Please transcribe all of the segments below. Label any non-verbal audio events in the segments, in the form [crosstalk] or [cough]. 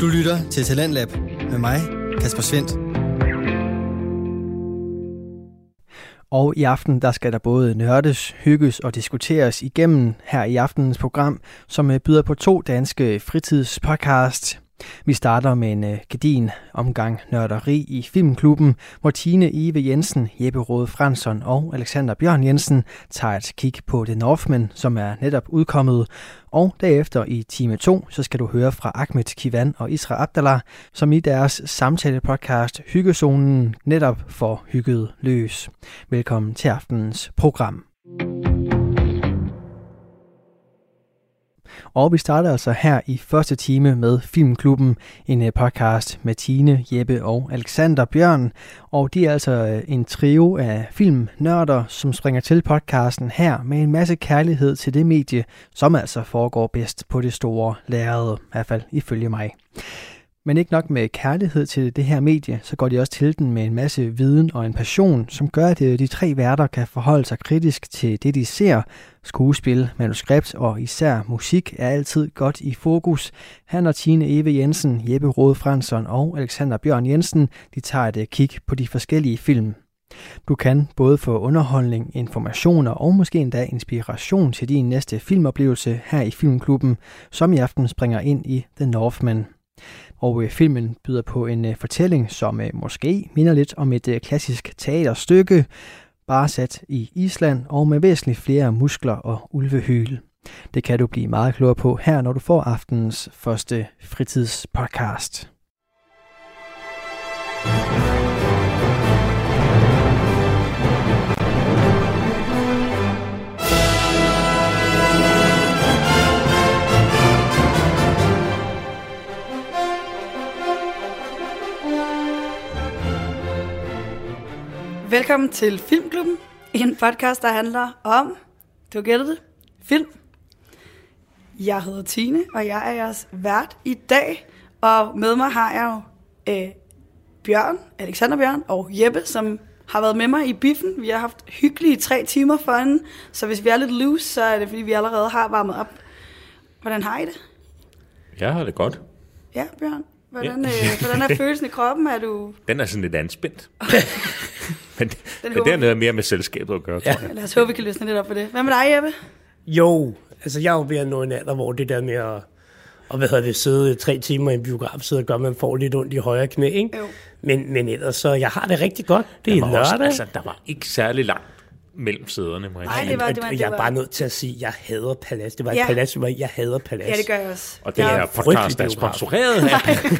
Du lytter til Talentlab med mig, Kasper Svendt. Og i aften der skal der både nørdes, hygges og diskuteres igennem her i aftenens program, som øh, byder på to danske fritidspodcasts. Vi starter med en uh, gedin omgang nørderi i Filmklubben, hvor Tine Ive Jensen, Jeppe Rode Fransson og Alexander Bjørn Jensen tager et kig på The Northman, som er netop udkommet. Og derefter i time 2, så skal du høre fra Ahmed Kivan og Isra Abdallah, som i deres samtale-podcast Hyggezonen netop får hygget løs. Velkommen til aftenens program. Og vi starter altså her i første time med Filmklubben, en øh, podcast med Tine, Jeppe og Alexander Bjørn. Og de er altså øh, en trio af filmnørder, som springer til podcasten her med en masse kærlighed til det medie, som altså foregår bedst på det store lærred, i hvert fald ifølge mig. Men ikke nok med kærlighed til det her medie, så går de også til den med en masse viden og en passion, som gør, at øh, de tre værter kan forholde sig kritisk til det, de ser. Skuespil, manuskript og især musik er altid godt i fokus. Han og Tine Eve Jensen, Jeppe Rode Fransson og Alexander Bjørn Jensen, de tager et øh, kig på de forskellige film. Du kan både få underholdning, informationer og måske endda inspiration til din næste filmoplevelse her i Filmklubben, som i aften springer ind i The Northman. Og øh, filmen byder på en øh, fortælling, som øh, måske minder lidt om et øh, klassisk teaterstykke, bare sat i Island og med væsentligt flere muskler og ulvehyl. Det kan du blive meget klogere på her, når du får aftenens første fritidspodcast. Velkommen til Filmklubben, en podcast, der handler om, du gætter det, film. Jeg hedder Tine, og jeg er jeres vært i dag. Og med mig har jeg jo øh, Bjørn, Alexander Bjørn og Jeppe, som har været med mig i biffen. Vi har haft hyggelige tre timer for hende, så hvis vi er lidt loose, så er det fordi, vi allerede har varmet op. Hvordan har I det? Jeg har det godt. Ja, Bjørn. Hvordan, ja. øh, hvordan er [laughs] følelsen i kroppen? Er du... Den er sådan lidt anspændt. [laughs] men, Den men det er noget mere med selskabet at gøre, tror jeg. Lad os håbe, vi kan løsne lidt op på det. Hvad med dig, Jeppe? Jo, altså jeg er jo ved at nå en alder, hvor det der med at, og hvad hedder det, sidde tre timer i en biograf, sidde og gøre, at man får lidt ondt i højre knæ, ikke? Jo. Men, men ellers så, jeg har det rigtig godt. Det er var, også, lørdag. altså, der var ikke særlig langt mellem sæderne, må jeg Nej, det var- det var- det jeg er bare nødt til at sige, at jeg hader palads. Det var et Ja. palads, hvor jeg hader palads. Ja, det gør jeg også. Og det jeg, her podcast er sponsoreret af...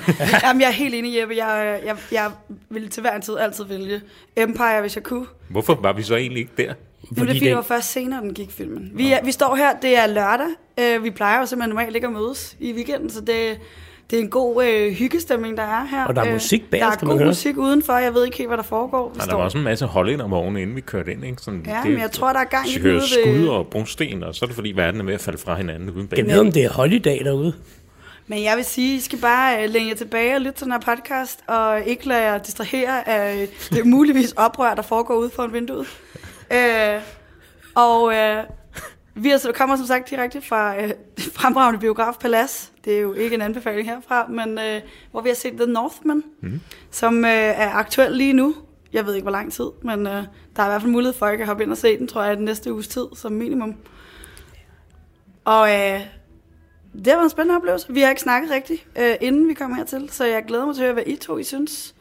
[laughs] Jamen, jeg er helt enig, Jeppe. Jeg, jeg, jeg ville til hver en tid altid vælge Empire, hvis jeg kunne. Hvorfor var vi så egentlig ikke der? Fordi det er fordi, det- det var først senere, den gik filmen. Vi, er, vi står her, det er lørdag. Uh, vi plejer jo simpelthen normalt ikke at mødes i weekenden, så det, det er en god uh, hyggestemning, der er her. Og der er Øh, musik bag Der er god høre. musik udenfor. Jeg ved ikke helt, hvad der foregår. Vi Nej, der var også en masse hollændervogne, inden vi kørte ind. Ikke? Sådan, Ja, men jeg tror, der er gang i ude ved- skud og brunsten, og så er det fordi, verden er ved at falde fra hinanden uden bag. Jeg ved, om det er holiday derude. Men jeg vil sige, I skal bare uh, læne jer tilbage og lytte til den her podcast, og ikke lade jer distrahere af øh, det muligvis oprør, der foregår ude foran vinduet. Uh, og uh, vi er, så kommer som sagt direkte fra uh, [laughs] fremragende biograf Palace. Det er jo ikke en anbefaling herfra, men uh, hvor vi har set The Northman, mm. som uh, er aktuel lige nu. Jeg ved ikke, hvor lang tid, men uh, der er i hvert fald mulighed for, at jeg kan hoppe ind og se den, tror jeg, den næste uges tid som minimum. Og uh, det været en spændende oplevelse. Vi har ikke snakket rigtigt, øh, inden vi kom hertil, så jeg glæder mig til at høre, hvad I to I synes.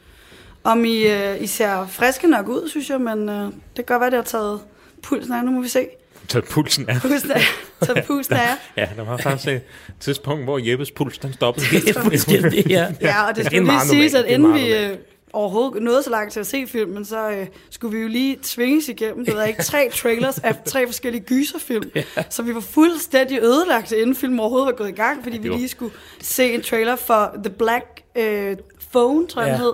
Om I, øh, I ser friske nok ud, synes jeg, men øh, det kan godt være, det har taget pulsen af. Nu må vi se. Så pulsen er... Pulsen af, taget pulsen af. Ja, der var faktisk et tidspunkt, hvor Jeppes puls den stoppede Det helt. er fuldstændig, ja. Ja, og det skulle lige meget siges, at inden vi øh, overhovedet nåede så langt til at se filmen, så øh, skulle vi jo lige tvinges igennem, det ved jeg ikke, tre trailers af tre forskellige gyserfilm. Så vi var fuldstændig ødelagt, inden filmen overhovedet var gået i gang, fordi vi det var- lige skulle se en trailer for The Black øh, Phone, tror jeg, den Ja. hed.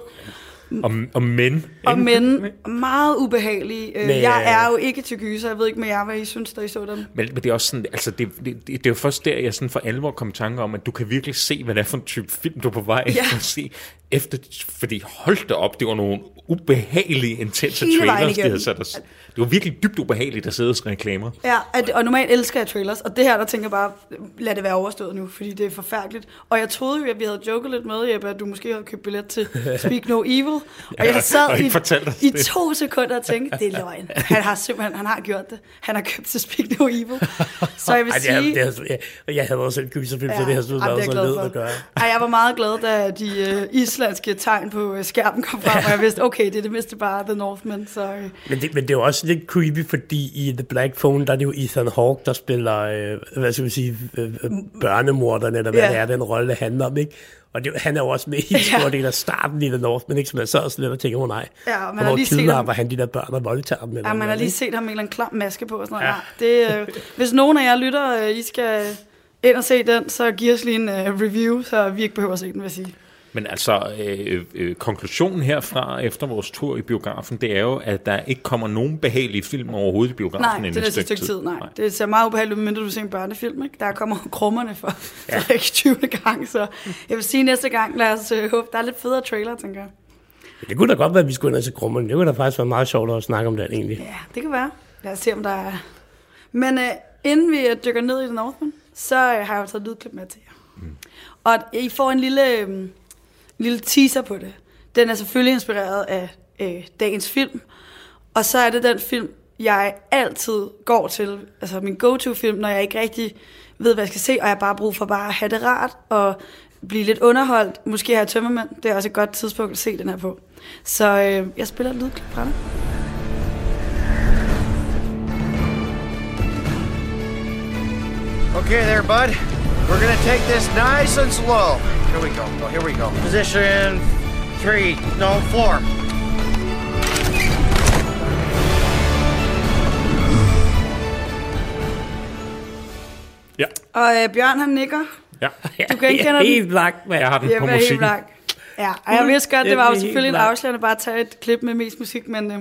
Og, og men... Og men meget ubehagelige. Øh, Men, jeg er jo ikke til gyser. Jeg ved ikke med jer, hvad I synes, da I så den. Men, men det er også sådan, altså det, det, det, er jo først der, jeg sådan for alvor kom tanke om, at du kan virkelig se, hvad det er for en type film, du er på vej Ja. at se. efter, fordi hold da op, det var nogle ubehagelige, intense Hele trailers, de havde sat os. Det var virkelig dybt ubehageligt at sidde og reklamer. Ja, at, og normalt elsker jeg trailers, og det her, der tænker jeg bare, lad det være overstået nu, fordi det er forfærdeligt. Og jeg troede jo, at vi havde joket lidt med, Jeppe, at du måske havde købt billet til Speak No Evil. [laughs] Og Ja, jeg sad og i, i det. to sekunder og tænkte, det er løgn. Han har simpelthen, han har gjort det. Han har købt til Speak No Evil. Så jeg vil Ej, det, sige... er, det er, jeg, jeg havde også selv gyserfilm, ja, så det har sådan været så jeg glad led for. at gøre. Ej, jeg var meget glad, da de øh, islandske tegn på øh, skærmen kom frem, og jeg vidste, okay, det er det mindste bare The Northman, så... Øh, Men det, men det er jo også lidt creepy, fordi i The Black Phone, der er det jo Ethan Hawke, der spiller, øh, hvad skal vi sige, øh, øh, børnemorderne, eller hvad Ja. det er, den rolle, handler om, ikke? Og det, han er jo også med i en stor Ja. del af starten i The Northman, ikke? Så man så også lidt og tænker, oh nej, Ja, og man har lige set ham- han de der børn og voldtager dem? Eller Ja, man har lige ikke? set ham med en eller anden klam maske på og sådan noget. Ja. Ja. Det, øh, hvis nogen af jer lytter, øh, I skal ind og se den, så giv os lige en øh, review, så vi ikke behøver at se den, vil jeg sige. Men altså, øh, øh, konklusionen herfra efter vores tur i biografen, det er jo, at der ikke kommer nogen behagelige film overhovedet i biografen Nej, inden det er et stykke tid. Nej. Det ser meget ubehageligt ud, medmindre du ser en børnefilm. Ikke? Der kommer [laughs] krummerne for, ja. for ikke 20. gang, så jeg vil sige næste gang, lad os øh, håbe, der er lidt federe trailer, tænker jeg. Det kunne da godt være, at vi skulle ind se Grummen. Det kunne da faktisk være meget sjovt at snakke om det egentlig. Ja, det kan være. Lad os se, om der er... Men øh, inden vi øh, dykker ned i The Northman, så øh, har jeg jo taget et lydklip med til jer. Mm. Og I får en lille, øh, lille teaser på det. Den er selvfølgelig inspireret af øh, dagens film. Og så er det den film, jeg altid går til. Altså min go-to-film, når jeg ikke rigtig ved, hvad jeg skal se, og jeg har bare brug for bare at have det rart og blive lidt underholdt. Måske have tømmermænd. Det er også et godt tidspunkt at se den her på. Så øh, jeg spiller et lydklip fra dig. Okay there, bud. We're gonna take this nice and slow. Here we go. Oh, here we go. Position three. No, four. Ja, Og øh, Bjørn, han nikker. ja. Du genkender den? Helt lagt, mand. Jeg har den på Jeppe er helt musikken. blank. Ja, og jeg vidste godt, det var jo Fuldstændig selvfølgelig en blank. afslørende bare at tage et klip med mest musik, men øh,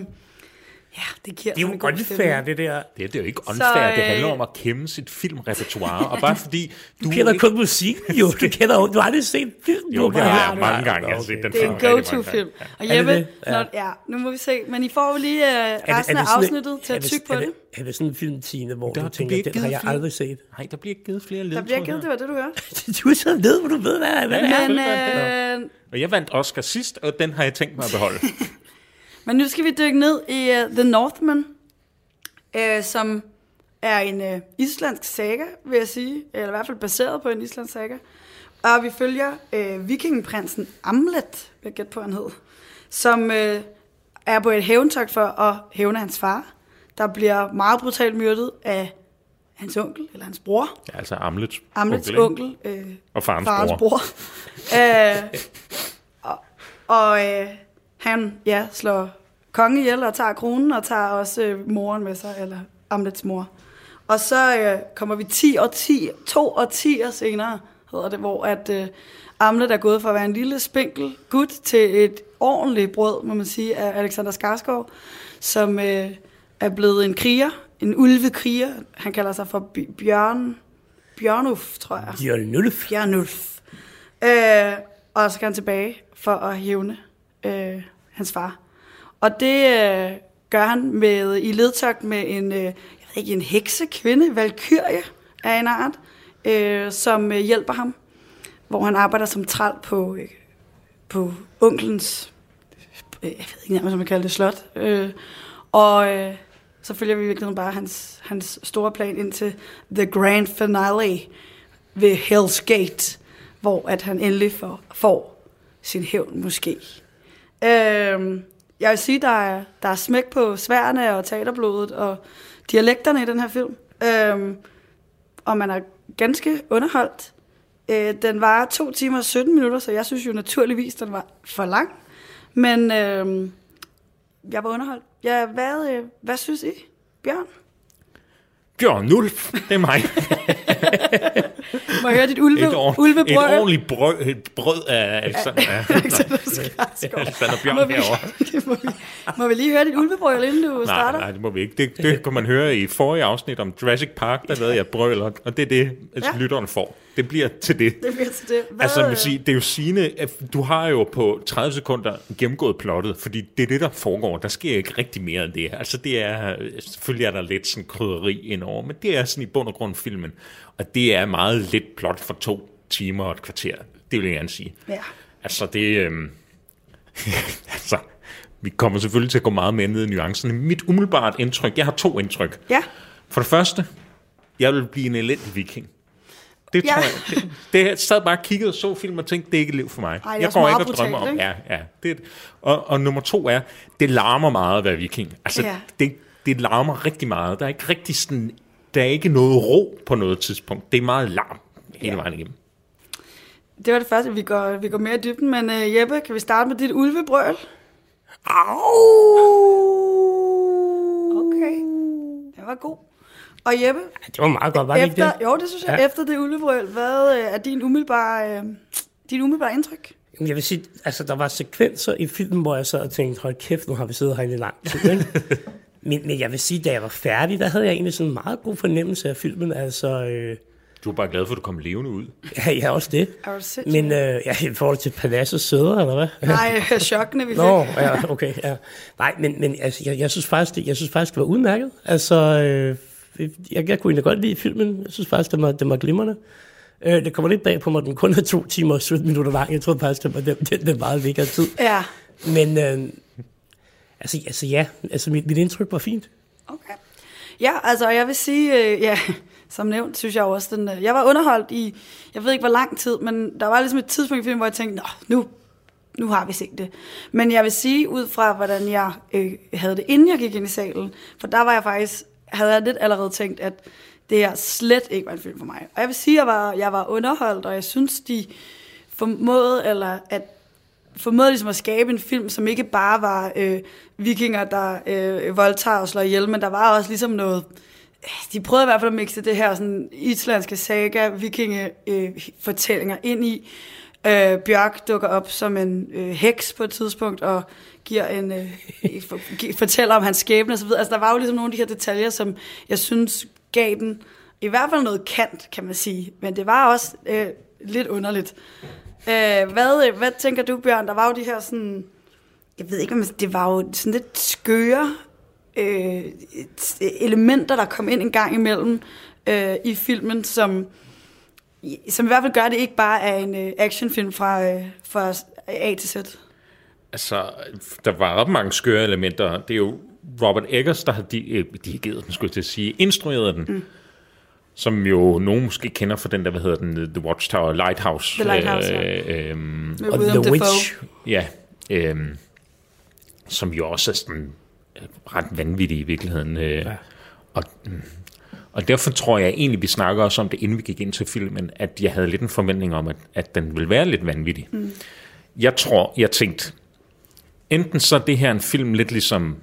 ja, det giver Det er jo en god unfair, stemning. det der. Det, er- det er jo ikke unfair, Så, så, det øh, handler om at kæmme sit filmrepertoire, og bare fordi du, Du kender ikke... kun musik, jo. Du kender jo, du har aldrig set film. Jo, det har jeg du mange gange. Jeg har set den Det er en go-to-film. Og Jeppe, det? Ja. Når, ja, nu må vi se. Men I får jo lige øh, resten af afsnittet til at tykke på det. det. Er det sådan en film, Tine, hvor Der- du der tænker, den har jeg flere- aldrig set? Nej, der bliver ikke givet flere Der ledtråde bliver givet, det var det, du hørte. [laughs] Du er så ved, hvor du ved, hvad det er. Er. Men, øh, Og jeg vandt Oscar sidst, og den har jeg tænkt mig at beholde. [laughs] men nu skal vi dykke ned i uh, The Northman, uh, som er en uh, islandsk saga, vil jeg sige. Eller i hvert fald baseret på en islandsk saga. Og vi følger uh, vikingeprinsen Amlet, vil jeg gætte på, han hed, som uh, er på et hævntogt for at hævne hans far, der bliver meget brutalt myrdet af hans onkel, eller hans bror. Ja, altså Amlets, Amlets ikke? onkel, øh, Og farens, farens bror. bror. [laughs] øh, og og øh, han ja, slår kongen ihjel og tager kronen og tager også øh, moren med sig, eller Amlets mor. Og så øh, kommer vi 10 og 10, to og 10 år senere, hedder det, hvor at øh, Amlet er gået fra at være en lille spinkel gut til et ordentligt brød, må man sige, af Alexander Skarsgård, som øh, er blevet en kriger, en ulvekriger. Han kalder sig for Bjørn, Bjørnulf, tror jeg. Jørgen Nulf. Bjørnulf. Øh, og så skal han tilbage for at hævne øh, hans far. Og det øh, gør han med i ledtogt med en, øh, jeg ved ikke, en heksekvinde, valkyrie af en art, øh, som øh, hjælper ham, hvor han arbejder som træl på, øh, på onklens, øh, jeg ved ikke nærmest, om man kalder det slot. Øh, og øh, så følger vi i virkeligheden bare hans, hans store plan ind til The Grand Finale ved Hell's Gate, hvor at han endelig får, får sin hævn måske. Øhm, jeg vil sige, der er, der er smæk på sværene og teaterblodet og dialekterne i den her film. Øhm, og man er ganske underholdt. Øh, den var 2 timer og 17 minutter, så jeg synes jo naturligvis, den var for lang. Men øhm, jeg var underholdt. Ja, hvad, øh, hvad synes I, Bjørn? Bjørn Nulf, det er mig. Må jeg høre dit ulve, Et, or- et ulvebrød? ordentligt brød, et brød af Alexander, ja. Alexander må Bjørn vi, herovre. [laughs] må, vi, må vi lige høre dit ulvebrøl, inden du Nej, starter? nej, det må vi ikke. Det, det kan man høre i forrige afsnit om Jurassic Park, der lavede jeg brøl, og det er det, Ja. ja. lytteren får. Det bliver til det. Det bliver til det. Hvad, Altså, man sige, det er jo sigende, at du har jo på 30 sekunder gennemgået plottet, fordi det er det, der foregår. Der sker ikke rigtig mere end det. Altså, det er, selvfølgelig er der lidt sådan krydderi indover, men det er sådan i bund og grund filmen. Og det er meget lidt plot for to timer og et kvarter. Det vil jeg gerne sige. Ja. Altså, det... Øhm, [laughs] altså, vi kommer selvfølgelig til at gå meget mere ned i nuancerne. Mit umiddelbart indtryk, jeg har to indtryk. Ja. For det første, jeg vil blive en elendig viking. Det Ja. tror jeg. Det, det, jeg sad bare og kiggede og så film og tænkte, det er ikke et liv for mig. Ej, jeg går ikke og drømmer om. Ja, ja. Det, og, og nummer to er, det larmer meget at være viking. Altså, Ja. det, det larmer rigtig meget. Der er ikke rigtig sådan, der er ikke noget ro på noget tidspunkt. Det er meget larm hele vejen igennem. Det var det første, vi går, vi går mere i dybden. Men uh, Jeppe, kan vi starte med dit ulvebrøl? Okay. Det var god. Og Jeppe, Det var meget godt, var det ikke efter, det? jo, det synes jeg, Ja. efter det ulvebrøl, hvad øh, er din umiddelbare, øh, din umiddelbare indtryk? Jeg vil sige, altså der var sekvenser i filmen, hvor jeg sad og tænkte, hold kæft, nu har vi siddet herinde i lang tid. Ikke? [laughs] men, men jeg vil sige, da jeg var færdig, der havde jeg egentlig sådan en meget god fornemmelse af filmen. Altså, øh, Du er bare glad for, at du kom levende ud. ja, ja, også det. Er du? Men øh, ja, i forhold til Paladsets sæder, eller hvad? [laughs] Nej, chokkene vi fik. Nå, ja, okay, ja. Nej, men, men altså, jeg, jeg, synes faktisk, det, jeg synes faktisk, det var udmærket. Altså, øh, jeg, jeg kunne egentlig godt lide filmen. Jeg synes faktisk, den var, den var glimrende. Øh, det kommer lidt bag på mig, den kun er to timer og 17 minutter lang. Jeg troede faktisk, det var den, den, den meget længere tid. Ja, Men øh, altså, altså ja, altså mit, mit indtryk var fint. okay. Ja, altså jeg vil sige, øh, ja, som nævnt, synes jeg også, den, øh, jeg var underholdt i, jeg ved ikke hvor lang tid, men der var ligesom et tidspunkt i filmen, hvor jeg tænkte, Nå, nu, nu har vi set det. Men jeg vil sige, ud fra hvordan jeg øh, havde det, inden jeg gik ind i salen, for der var jeg faktisk, havde jeg lidt allerede tænkt, at det her slet ikke var en film for mig. Og jeg vil sige, at jeg var, jeg var underholdt, og jeg synes, de formåede, eller at formåede ligesom at skabe en film, som ikke bare var øh, vikinger, der øh, voldtager og slår ihjel, men der var også ligesom noget... De prøvede i hvert fald at mixe det her sådan islandske saga, vikinge øh, fortællinger ind i. Øh, Bjørk dukker op som en øh, heks på et tidspunkt og giver en øh, [laughs] for, gi- fortæller om hans skæbne osv. Altså der var jo ligesom nogle af de her detaljer, som jeg synes gav den i hvert fald noget kant, kan man sige. Men det var også øh, lidt underligt. Øh, hvad, øh, hvad tænker du, Bjørn? Der var jo de her sådan... Jeg ved ikke, man, det var jo sådan lidt skøre øh, elementer, der kom ind en gang imellem øh, i filmen, som, som i hvert fald gør, det ikke bare er en øh, actionfilm fra, øh, fra A til Z. Altså, der var ret mange skøre elementer. Det er jo Robert Eggers, der har di- øh, dirigeret den, skulle jeg til at sige, instrueret den. Mm. Som jo nogen måske kender fra den der, hvad hedder den, The Watchtower, Lighthouse. The Lighthouse, øh, øhm, Med Og William The. Witch, ja, øhm, som jo også er sådan øh, ret vanvittig i virkeligheden. Øh, ja. og, mm, og derfor tror jeg egentlig, vi snakker også om det, inden vi gik ind til filmen, at jeg havde lidt en forventning om, at, at den ville være lidt vanvittig. Mm. Jeg tror, jeg tænkte, enten så er det her en film lidt ligesom,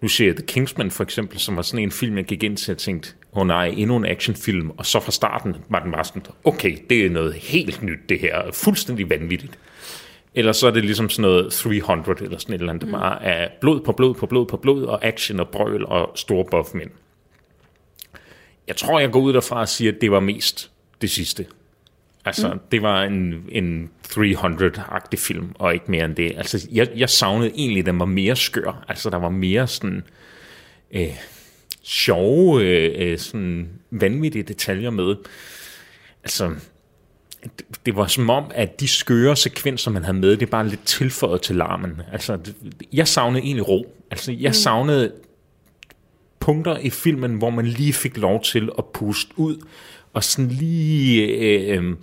nu ser jeg The Kingsman for eksempel, som var sådan en film, jeg gik ind til og tænkte, åh oh nej, endnu en actionfilm, og så fra starten var den bare sådan, okay, det er noget helt nyt det her, fuldstændig vanvittigt. Eller så er det ligesom sådan noget 300 eller sådan et eller andet, der bare er blod på blod på blod på blod, og action og brøl og store buffmænd. Jeg tror, jeg går ud derfra og siger, at det var mest det sidste. Altså, mm. det var en, en 300-agtig film, og ikke mere end det. Altså, jeg, jeg savnede egentlig, at den var mere skør. Altså, der var mere sådan øh, sjove, øh, øh, sådan vanvittige detaljer med. Altså, det, det var som om, at de skøre sekvenser, man havde med, det er bare lidt tilføjet til larmen. Altså, det, jeg savnede egentlig ro. Altså, jeg mm. savnede punkter i filmen, hvor man lige fik lov til at puste ud, og sådan lige, øh, øh,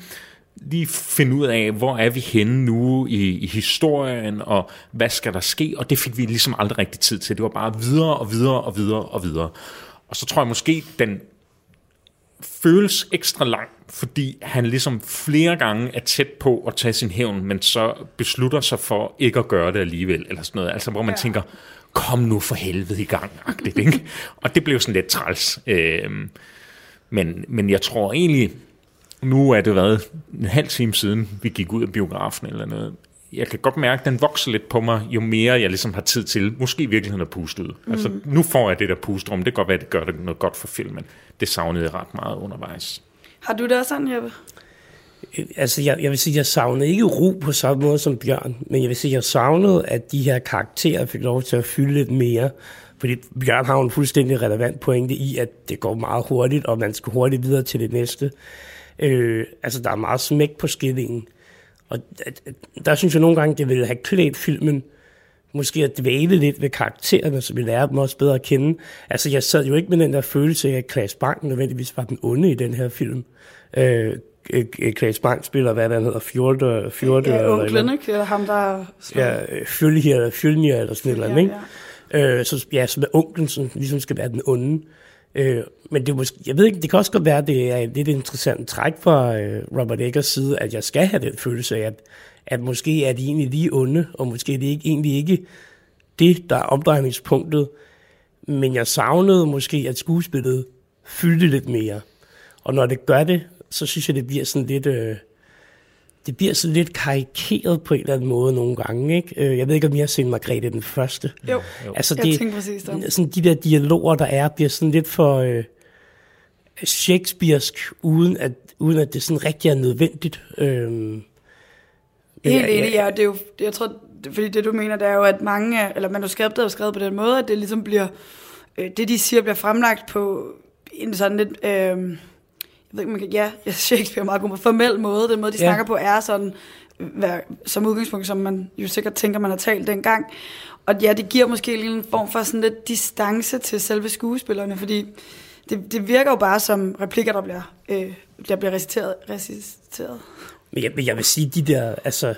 lige finde ud af, hvor er vi henne nu i, i historien, og hvad skal der ske, og det fik vi ligesom aldrig rigtig tid til. Det var bare videre og videre og videre og videre. Og så tror jeg måske, den føles ekstra lang, fordi han ligesom flere gange er tæt på at tage sin hævn, men så beslutter sig for ikke at gøre det alligevel, eller sådan noget. Altså, hvor man ja. tænker, kom nu for helvede i gang, agtigt, ikke? Og det blev sådan lidt træls. Øhm, men, men jeg tror egentlig, nu er det været en halv time siden, vi gik ud af biografen eller noget. Jeg kan godt mærke, at den vokser lidt på mig, jo mere jeg ligesom har tid til, måske i virkeligheden at puste ud. Mm. Altså, nu får jeg det der pusterum. Det kan godt være, at det gør det noget godt for filmen. Det savnede jeg ret meget undervejs. Har du det også sådan, Jeppe? Altså, jeg, jeg vil sige, jeg savnede ikke ro på samme måde som Bjørn, men jeg vil sige, jeg savnede, at de her karakterer fik lov til at fylde lidt mere. Fordi Bjørn har jo en fuldstændig relevant pointe i, at det går meget hurtigt, og man skal hurtigt videre til det næste. Øh, altså, der er meget smæk på skillingen. Og at, at, der synes jeg nogle gange, det ville have klædt filmen, måske at dvæle lidt ved karaktererne, så vi lærer dem også bedre at kende. Altså, jeg sad jo ikke med den der følelse af, at Klaas Bang nødvendigvis var den onde i den her film. Øh, øh, Klaas Bang spiller, hvad der hedder, Fjorte, Fjorte Ja, eller, onklen, eller, ikke? Eller ham, der... ja, Fjølnir, Fjølnir eller sådan et eller andet, ikke? Ja, Øh, så, ja, som er onklen, som ligesom skal være den onde. Øh, men det måske, jeg ved ikke, det kan også godt være, det er et lidt interessant træk fra øh, Robert Eggers side, at jeg skal have den følelse af, at, at måske er de egentlig lige onde, og måske er det ikke, egentlig ikke det, der er omdrejningspunktet. Men jeg savnede måske, at skuespillet fyldte lidt mere. Og når det gør det, så synes jeg, det bliver sådan lidt... Øh, det bliver sådan lidt karikeret på en eller anden måde nogle gange, ikke? Øh, Jeg ved ikke, om I har set Margrethe den første. Jo, Altså, jeg det, tænker præcis det. sådan de der dialoger, der er, bliver sådan lidt for øh, shakespearsk, uden at, uden at det sådan rigtig er nødvendigt. Øhm, Helt enig, ja. Det er jo, det, jeg tror, det, fordi det du mener, det er jo, at mange, af- eller manuskriptet er skrevet på den måde, at det ligesom bliver, øh, det de siger, bliver fremlagt på en sådan lidt, øh, jeg ved ikke, man kan, ja, Shakespeare er meget god på formel måde, den måde, de Ja. snakker på, er sådan, hvad, som udgangspunkt, som man jo sikkert tænker, man har talt dengang. Og ja, det giver måske lige en form for sådan lidt distance til selve skuespillerne, fordi det, det virker jo bare som replikker, der bliver, øh, der bliver reciteret. reciteret. Men jeg, jeg vil sige, de der, altså,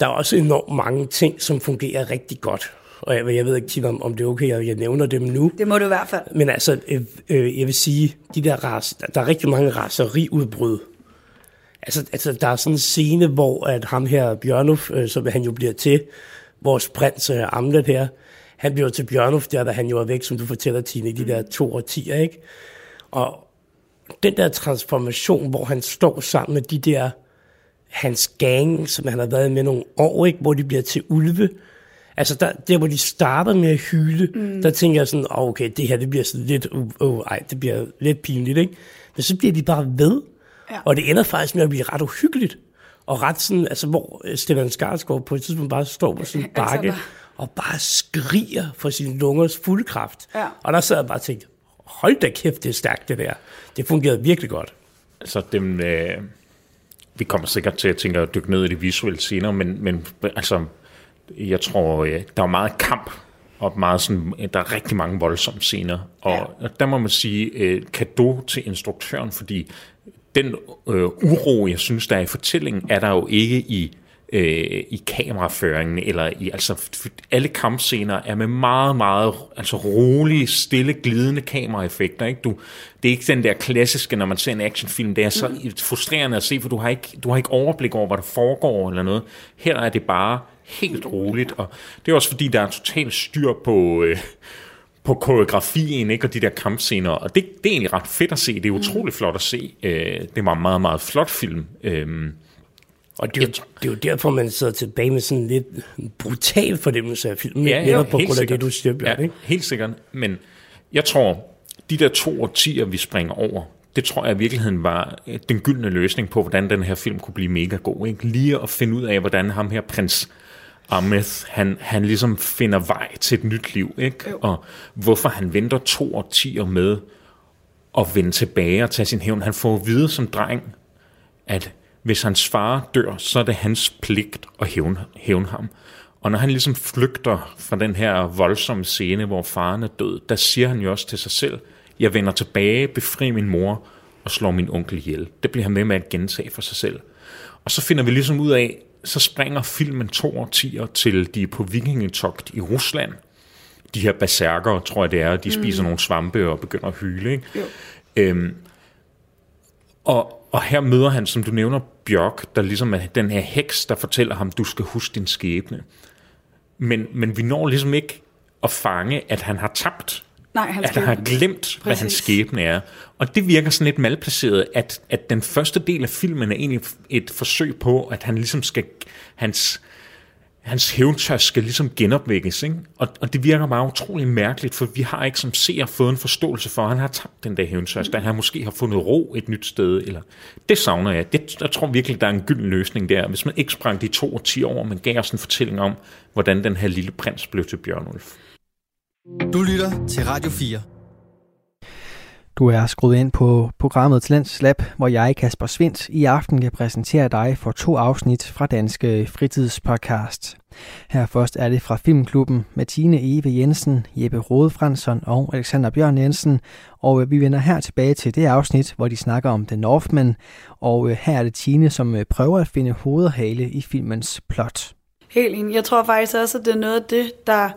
der er også enormt mange ting, som fungerer rigtig godt. Og jeg, jeg ved ikke, Tina, om, om det er okay, at jeg nævner dem nu. Det må du i hvert fald. Men altså, øh, øh, jeg vil sige, de der ras, der er rigtig mange raseriudbrud. Altså, altså, der er sådan en scene, hvor at ham her, Bjørnuf, øh, som han jo bliver til, vores prins øh, Amlet her, han bliver til Bjørnuf, der da han jo er væk, som du fortæller, Tine, i de der to årtier, ikke? Og den der transformation, hvor han står sammen med de der, hans gang, som han har været med nogle år, ikke? hvor de bliver til ulve. Altså der, der hvor de starter med at hyle, mm. der tænker jeg sådan, oh, okay, det her det bliver sådan lidt, uh, uh, ej, det bliver lidt pinligt, ikke? Men så bliver de bare ved, Ja. og det ender faktisk med at blive ret uhyggeligt. Og ret sådan, altså hvor øh, Stellan Skarsgård på et tidspunkt bare står på sin [laughs] Altså, bakke, der- og bare skriger for sine lungers fulde kraft. Ja. Og der sad jeg bare og tænkte, hold da kæft, det er stærkt det der. Det fungerede virkelig godt. Altså dem, øh, vi kommer sikkert til at tænke at dykke ned i det visuelle senere, men, men altså, jeg tror, øh, der er meget kamp, og meget sådan, der er rigtig mange voldsomme scener. Og, Ja. der må man sige, øh, kado til instruktøren, fordi den øh, uro, jeg synes, der er i fortællingen, er der jo ikke i øh, i kameraføringen, eller i, altså alle kampscener er med meget, meget altså rolige, stille, glidende kameraeffekter. Ikke? Du, det er ikke den der klassiske, når man ser en actionfilm, det er så mm. frustrerende at se, for du har, ikke, du har ikke overblik over, hvad der foregår eller noget. Her er det bare helt roligt, og det er også fordi, der er totalt styr på... Øh, på koreografien ikke, og de der kampscener, og det, det er egentlig ret fedt at se, det er utroligt flot at se. Øh, det var en meget, meget flot film. Øh, Og det er, jo, det er jo derfor, man sidder tilbage med sådan en lidt brutal fornemmelse af filmen, Ja, ja, netop på grund af det, du siger, Bjørn, ja, ikke? helt sikkert. Men jeg tror, de der to årtier, vi springer over, det tror jeg i virkeligheden var øh, den gyldne løsning på, hvordan den her film kunne blive mega god. Ikke? Lige at finde ud af, hvordan ham her prins Ahmed, han, han ligesom finder vej til et nyt liv, ikke? og hvorfor han venter to årtier med at vende tilbage og tage sin hævn. Han får at vide som dreng, at hvis hans far dør, så er det hans pligt at hævne, hævne ham. Og når han ligesom flygter fra den her voldsomme scene, hvor faren er død, der siger han jo også til sig selv, jeg vender tilbage, befri min mor og slår min onkel ihjel. Det bliver han med med at gentage for sig selv. Og så finder vi ligesom ud af, så springer filmen to årtier til de er på vikingetogt i Rusland. De her berserker, tror jeg det er, de spiser nogle svampe og begynder at hyle. Ikke? Jo. Øhm, og, og her møder han, som du nævner, Bjørk, der ligesom er den her heks, der fortæller ham, du skal huske din skæbne. Men, men vi når ligesom ikke at fange, at han har tabt. Nej, han at han har glemt, hvad hans Præcis. skæbne er. Og det virker sådan lidt malplaceret, at, at den første del af filmen er egentlig et forsøg på, at han ligesom skal, hans, hans hævntørst skal ligesom genopvækkes, ikke? Og, og det virker meget utrolig mærkeligt, for vi har ikke som ser fået en forståelse for, at han har tabt den der hævntørst, at han måske har fundet ro et nyt sted, eller det savner jeg. Det, jeg tror virkelig, der er en gylden løsning der. Hvis man ikke sprang de to og ti år, men gav os en fortælling om, hvordan den her lille prins blev til Bjørnulf. Du lytter til Radio 4. Du er skruet ind på programmet Talents Lab, hvor jeg, Kasper Svindt, i aften kan præsentere dig for to afsnit fra Danske Fritidspodcast. Her først er det fra Filmklubben med Tine Eve Jensen, Jeppe Rode Fransson og Alexander Bjørn Jensen. Og vi vender her tilbage til det afsnit, hvor de snakker om The Northman. Og her er det Tine, som prøver at finde hovedhale i filmens plot. Helt enig. Jeg tror faktisk også, at det er noget af det, der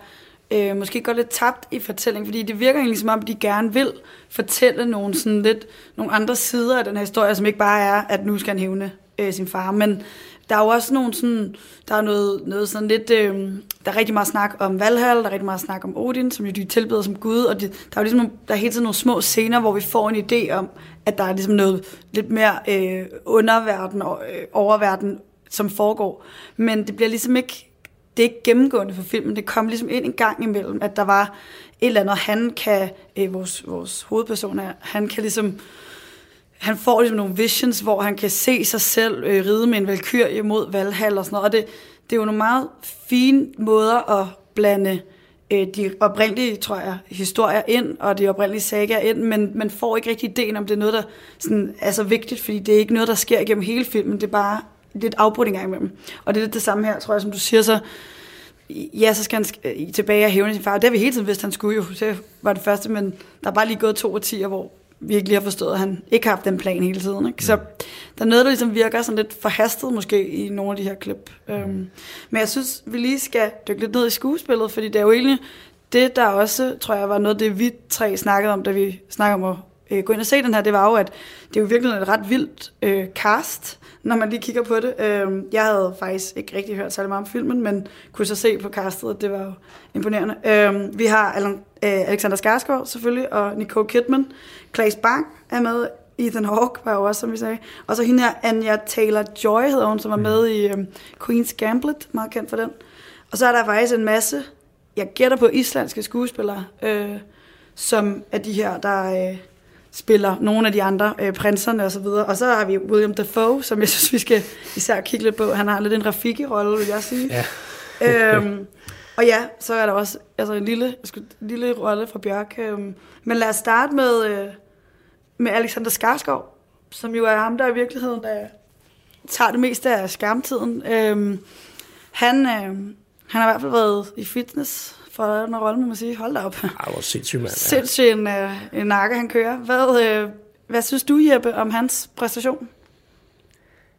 øh, måske går lidt tabt i fortællingen, fordi det virker egentlig som om, de gerne vil fortælle nogle, sådan lidt, nogle andre sider af den her historie, som ikke bare er, at nu skal han hævne øh, sin far, men der er jo også nogle sådan, der er noget, noget sådan lidt, øh, der er rigtig meget snak om Valhall, der er rigtig meget snak om Odin, som jo de tilbeder som Gud, og de, der er jo ligesom, der er hele tiden nogle små scener, hvor vi får en idé om, at der er ligesom noget lidt mere øh, underverden og øh, oververden, som foregår. Men det bliver ligesom ikke det er ikke gennemgående for filmen. Det kom ligesom ind en gang imellem, at der var et eller andet, han kan, øh, vores, vores hovedperson er, han kan ligesom, han får ligesom nogle visions, hvor han kan se sig selv øh, ride med en valkyrie mod Valhall og sådan noget. Og det, det er jo nogle meget fine måder at blande øh, de oprindelige, tror jeg, historier ind, og de oprindelige sager ind, men man får ikke rigtig ideen om, det er noget, der sådan, er så vigtigt, fordi det er ikke noget, der sker igennem hele filmen, det er bare lidt afbrudt en gang imellem. Og det er lidt det samme her, tror jeg, som du siger, så ja, så skal han øh, tilbage og hævne sin far. Det har vi hele tiden vidst, han skulle jo. Det var det første, men der er bare lige gået to årtier, hvor vi ikke lige har forstået, at han ikke har haft den plan hele tiden. Ikke? Så der er noget, der ligesom virker sådan lidt forhastet måske i nogle af de her klip. Um, men jeg synes, vi lige skal dykke lidt ned i skuespillet, fordi det er jo egentlig det, der også, tror jeg, var noget det, vi tre snakkede om, da vi snakkede om at øh, gå ind og se den her, det var jo, at det er jo virkelig et ret vildt øh, cast når man lige kigger på det. Øh, jeg havde faktisk ikke rigtig hørt særlig meget om filmen, men kunne så se på castet, at det var jo imponerende. Øh, vi har Alan, øh, Alexander Skarsgård selvfølgelig, og Nicole Kidman. Claes Bang er med. Ethan Hawke var jo også, som vi sagde. Og så hende her, Anya Taylor-Joy hedder hun, som var med i øh, Queen's Gamblet, meget kendt for den. Og så er der faktisk en masse, jeg gætter på islandske skuespillere, øh, som er de her, der... Øh, spiller nogle af de andre, øh, prinserne og så videre. Og så har vi William Dafoe, som jeg [laughs] synes, vi skal især kigge lidt på. Han har lidt en Rafiki-rolle, vil jeg sige. Ja. øhm, og ja, så er der også altså en lille, en lille rolle fra Bjørk. Øhm, men lad os starte med, øh, med Alexander Skarsgård, som jo er ham, der i virkeligheden der tager det meste af skærmtiden. Øhm, han, øh, han har i hvert fald været i fitness for den rolle, må man sige. Hold da op. Ej, hvor sindssygt, mand. Sindssygt en, øh, en nakke, han kører. Hvad, øh, hvad synes du, Jeppe, om hans præstation?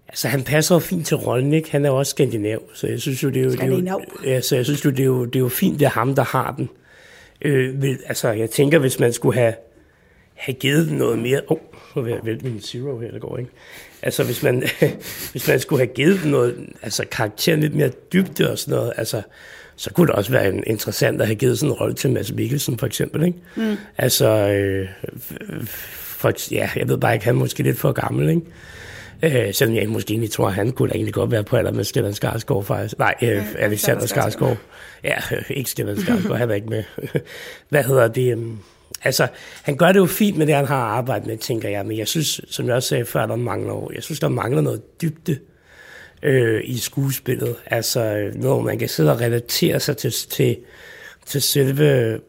Altså, han passer jo fint til rollen, ikke? Han er også skandinav, så jeg synes jo, det er jo... Det er jo, ja, så jeg synes jo, det er jo, det er jo fint, det er ham, der har den. Øh, vil, altså, jeg tænker, hvis man skulle have, have givet den noget mere... Åh, oh, nu vil jeg min zero her, der går, ikke? Altså, hvis man, [laughs] hvis man skulle have givet den noget, altså karakteren lidt mere dybde og sådan noget, altså, så kunne det også være interessant at have givet sådan en rolle til Mads Mikkelsen, for eksempel. Ikke? Mm. Altså, øh, for, ja, jeg ved bare ikke, han er måske lidt for gammel, ikke? Øh, selvom jeg måske egentlig tror, at han kunne egentlig godt være på alder med Stellan Skarsgård, faktisk. Nej, øh, Alexander Skarsgård. Ja, øh, [laughs] ikke Stellan Skarsgård, han er ikke med. [laughs] Hvad hedder det? Um, altså, han gør det jo fint med det, han har arbejdet med, tænker jeg. Men jeg synes, som jeg også sagde før, der mangler, jeg synes, der mangler noget dybde øh, Øh, i skuespillet. Altså, når man kan sidde og relatere sig til, til, til selve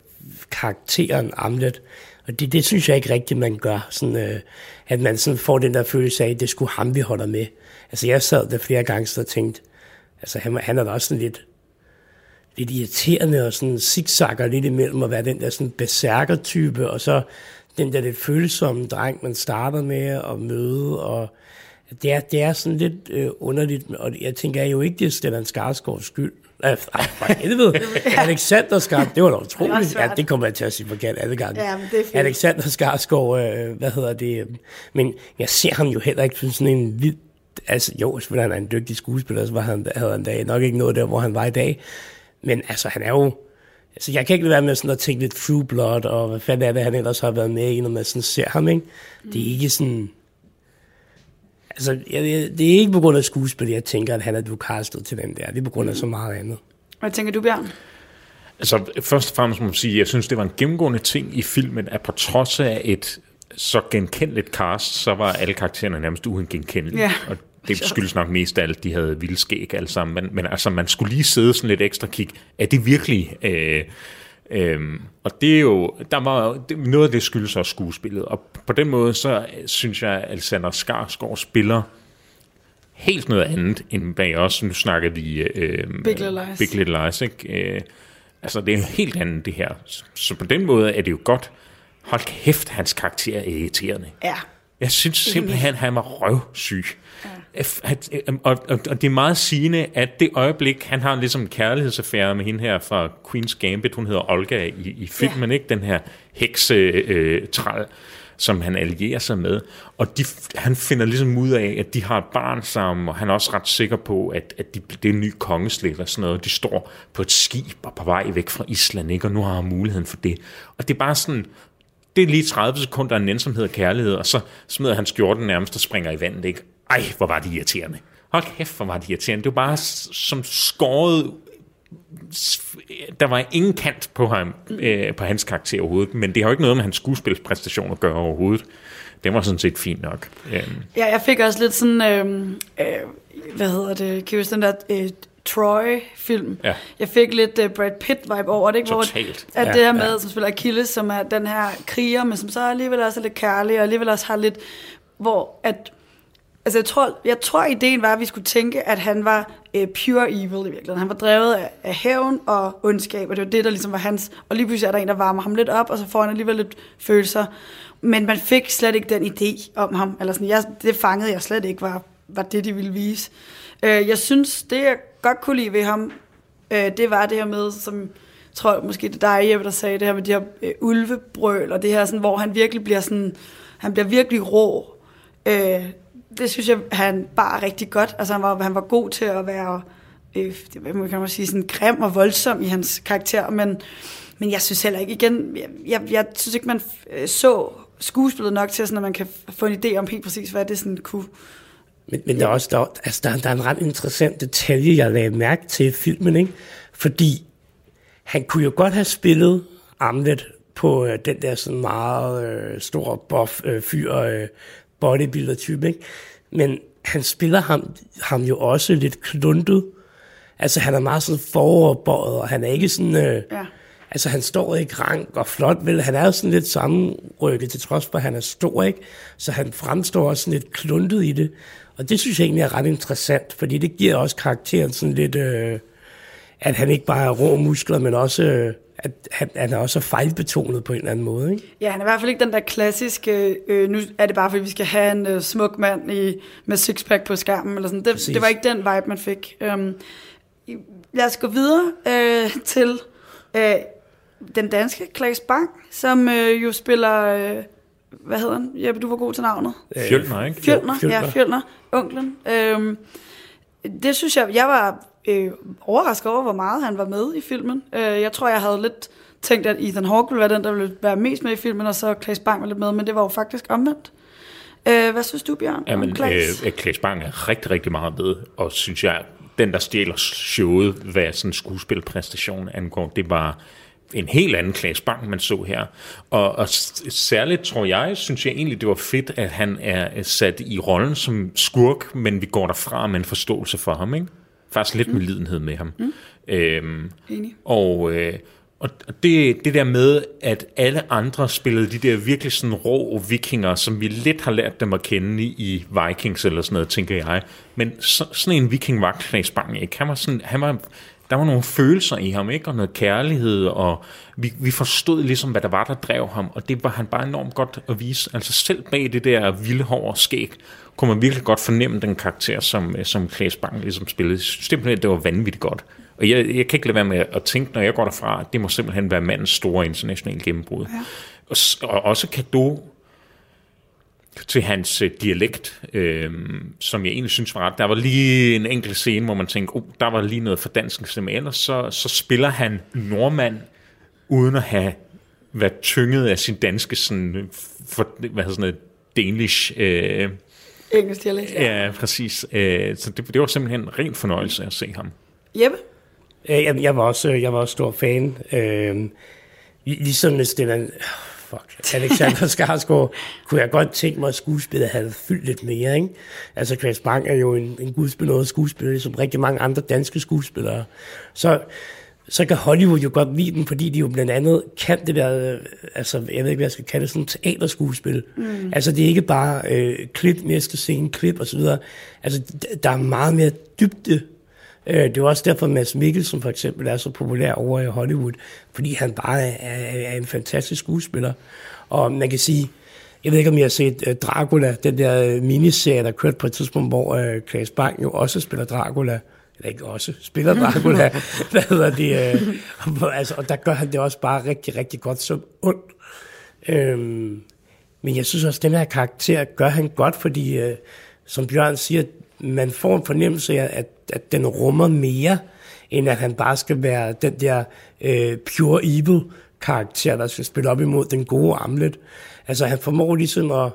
karakteren Amlet. Og det, det synes jeg ikke rigtigt, man gør. Sådan, øh, at man sådan får den der følelse af, at det skulle ham, vi holder med. Altså, jeg sad der flere gange og tænkte, altså, han, han er da også sådan lidt, lidt irriterende og sådan zigzagger lidt imellem at være den der sådan berserker-type, og så den der lidt følsomme dreng, man starter med at møde, og det er, det er sådan lidt øh, underligt, og jeg tænker jo ikke, det er Stellan Skarsgårds skyld. Ej, for helvede. [laughs] Alexander Skarsgård, det var da utroligt. Ja, det kommer jeg til at sige forkert alle gange. Ja, det er fint. Alexander Skarsgård, øh, hvad hedder det? Øh, men jeg ser ham jo heller ikke som sådan en vild... Altså, jo, selvfølgelig han er en dygtig skuespiller, så var han, havde han da nok ikke noget der, hvor han var i dag. Men altså, han er jo... Altså, jeg kan ikke være med sådan at tænke lidt True Blood, og hvad fanden er det, han ellers har været med i, når man sådan ser ham, ikke? Det er ikke sådan Altså, jeg, jeg, det er ikke på grund af skuespil, jeg tænker, at han er du castet til den der. Det er på grund af så meget andet. Hvad tænker du, Bjørn? Altså, først og fremmest må man sige, jeg synes, det var en gennemgående ting i filmen, at på trods af et så genkendeligt cast, så var alle karaktererne nærmest ugenkendelige. Ja. Og det [laughs] skyldes nok mest af alt, de havde vilde skæg alle sammen. Men, men altså, man skulle lige sidde sådan lidt ekstra kig. Er det virkelig... Øh, Øhm, og det er jo, der var det, noget af det skyldes også skuespillet, og på den måde, så synes jeg, at Alexander Skarsgård spiller helt noget andet end bag os. Nu snakker vi øh, Big Little Lies. Big Little Lies ikke? Øh, altså, det er helt andet, det her. Så på den måde er det jo godt. Hold kæft, hans karakter er irriterende. Ja. Jeg synes simpelthen, han var røvsyg. Ja. Og, og, og det er meget sigende, at det øjeblik, han har ligesom en kærlighedsaffære med hende her fra Queen's Gambit, hun hedder Olga i, i filmen, ja. ikke? Den her heksetræl, øh, som han allierer sig med. Og de, han finder ligesom ud af, at de har et barn sammen, og han er også ret sikker på, at, at de, det er en ny kongeslægt og sådan noget. De står på et skib og på vej væk fra Island, ikke? og nu har han muligheden for det. Og det er bare sådan, det er lige 30 sekunder af en ensomhed og kærlighed, og så smider han skjorten nærmest og springer i vandet, ikke? Ej, hvor var det irriterende. Hold kæft, hvor var det irriterende. Det var bare som skåret... Der var ingen kant på ham, øh, på hans karakter overhovedet, men det har jo ikke noget med hans skuespilspræstation at gøre overhovedet. Det var sådan set fint nok. Ja, jeg fik også lidt sådan, øh, øh, hvad hedder det, kan den der øh, Troy-film. Ja. Jeg fik lidt uh, Brad Pitt-vibe over det, ikke? Totalt. Hvor, at Ja, det her med, ja. som spiller Achilles, som er den her kriger, men som så alligevel også er lidt kærlig, og alligevel også har lidt, hvor at, altså jeg tror, jeg tror ideen var, at vi skulle tænke, at han var uh, pure evil i virkeligheden. Han var drevet af, af hævn og ondskab, og det var det, der ligesom var hans, og lige pludselig er der en, der varmer ham lidt op, og så får han alligevel lidt følelser. Men man fik slet ikke den idé om ham, eller sådan, jeg, det fangede jeg slet ikke, var, var det, de ville vise. Øh, jeg synes, det jeg godt kunne lide ved ham, øh, det var det her med, som jeg tror måske det er dig, Jeppe, der sagde det her med de her øh, ulvebrøl, og det her, sådan, hvor han virkelig bliver sådan, han bliver virkelig rå. Øh, det synes jeg, han bare rigtig godt. Altså, han var, han var god til at være, øh, det, hvad kan man sige, sådan grim og voldsom i hans karakter, men, men jeg synes heller ikke, igen, jeg, jeg, jeg synes ikke, man øh, så skuespillet nok til, sådan, at man kan få en idé om helt præcis, hvad det sådan kunne Men, men der, er også, der, altså der, der er en ret interessant detalje, jeg lagde mærke til i filmen, ikke? fordi han kunne jo godt have spillet Amlet på øh, den der sådan meget øh, store buff øh, fyr, øh, bodybuilder type, ikke? men han spiller ham, ham jo også lidt kluntet. Altså han er meget sådan foroverbøjet, og han er ikke sådan... Øh, Ja. Altså han står ikke rank og flot, vel? Han er jo sådan lidt sammenrykket, til trods for, at han er stor, ikke? Så han fremstår også sådan lidt kluntet i det. Og det synes jeg egentlig er ret interessant, fordi det giver også karakteren sådan lidt, øh, at han ikke bare er rå muskler, men også, øh, at han, han er også fejlbetonet på en eller anden måde, ikke? Ja, han er i hvert fald ikke den der klassiske, øh, nu er det bare fordi vi skal have en øh, smuk mand i, med sixpack på skærmen, eller sådan. Det, Præcis. det var ikke den vibe, man fik. Um, lad os gå videre øh, til øh, den danske Klaas Bang, som øh, jo spiller, øh, hvad hedder han? Jeppe, du var god til navnet. Fjølner, ikke? Fjølner, Fjølner. ja, Fjølner, onklen. Øhm, det synes jeg, jeg var øh, overrasket over, hvor meget han var med i filmen. Øh, jeg tror, jeg havde lidt tænkt, at Ethan Hawke ville være den, der ville være mest med i filmen, og så Klaas Bang var lidt med, men det var jo faktisk omvendt. Øh, hvad synes du, Bjørn? Jamen, om Claes? øh, Klaas Bang er rigtig, rigtig meget med, og synes jeg, den der stjæler showet, hvad sådan en skuespilpræstation angår, det var en helt anden Klaas Bang, man så her. Og, og særligt tror jeg, synes jeg egentlig, det var fedt, at han er sat i rollen som skurk, men vi går derfra med en forståelse for ham, ikke? Faktisk lidt med lidenhed med ham. Mm. Øhm, Enig. og, øh, og det, det der med, at alle andre spillede de der virkelig sådan rå vikinger, som vi lidt har lært dem at kende i, Vikings eller sådan noget, tænker jeg. Men så, sådan en viking var Claes Bang ikke. Han var sådan, han var, der var nogle følelser i ham, ikke? Og noget kærlighed, og vi, vi forstod ligesom, hvad der var, der drev ham, og det var han bare enormt godt at vise. Altså selv bag det der vilde hår og skæg, kunne man virkelig godt fornemme den karakter, som, øh, som Claes Bang ligesom spillede. Simpelthen, det var vanvittigt godt. Og jeg, jeg kan ikke lade være med at tænke, når jeg går derfra, at det må simpelthen være mandens store internationale gennembrud. Ja. Og, og også kado til hans øh, dialekt, øh, som jeg egentlig synes var ret. Der var lige en enkelt scene, hvor man tænkte, oh, der var lige noget fordanskelse, men ellers så, så spiller han nordmand, uden at have været tynget af sin danske sådan, for, hvad hedder sådan noget, Danish øh, engelsk dialekt. Ja, præcis. Øh, så det, det var simpelthen en ren fornøjelse at se ham. Jeppe? Øh, Jeg, jeg, var også, jeg var også stor fan. Øh, ligesom hvis det er fuck, Alexander [laughs] Skarsgård, kunne jeg godt tænke mig, at skuespillet havde fyldt lidt mere. Ikke? Altså, Chris Bang er jo en, en gudsbenået skuespiller, ligesom rigtig mange andre danske skuespillere. Så, så kan Hollywood jo godt lide dem, fordi de jo blandt andet kan det der, øh, altså, jeg ved ikke, hvad jeg skal kalde det, sådan teaterskuespil. Mm. Altså, det er ikke bare øh, klip, næste scene, klip osv. Altså, der er meget mere dybde Øh, Det er også derfor, Mads Mikkelsen for eksempel er så populær over i Hollywood, fordi han bare er, er, er en fantastisk skuespiller. Og man kan sige, jeg ved ikke, om I har set uh, Dracula, den der øh, miniserie, der kørte på et tidspunkt, hvor uh, Klaas Bang jo også spiller Dracula. Eller ikke også, spiller Dracula. [laughs] Hvad hedder det? Uh, altså, og der gør han det også bare rigtig, rigtig godt som ondt. Øhm, men jeg synes også, at den her karakter gør han godt, fordi, øh, som Bjørn siger, man får en fornemmelse af, at, at den rummer mere, end at han bare skal være den der øh, pure evil karakter, der skal spille op imod den gode Amlet. Altså han formår ligesom at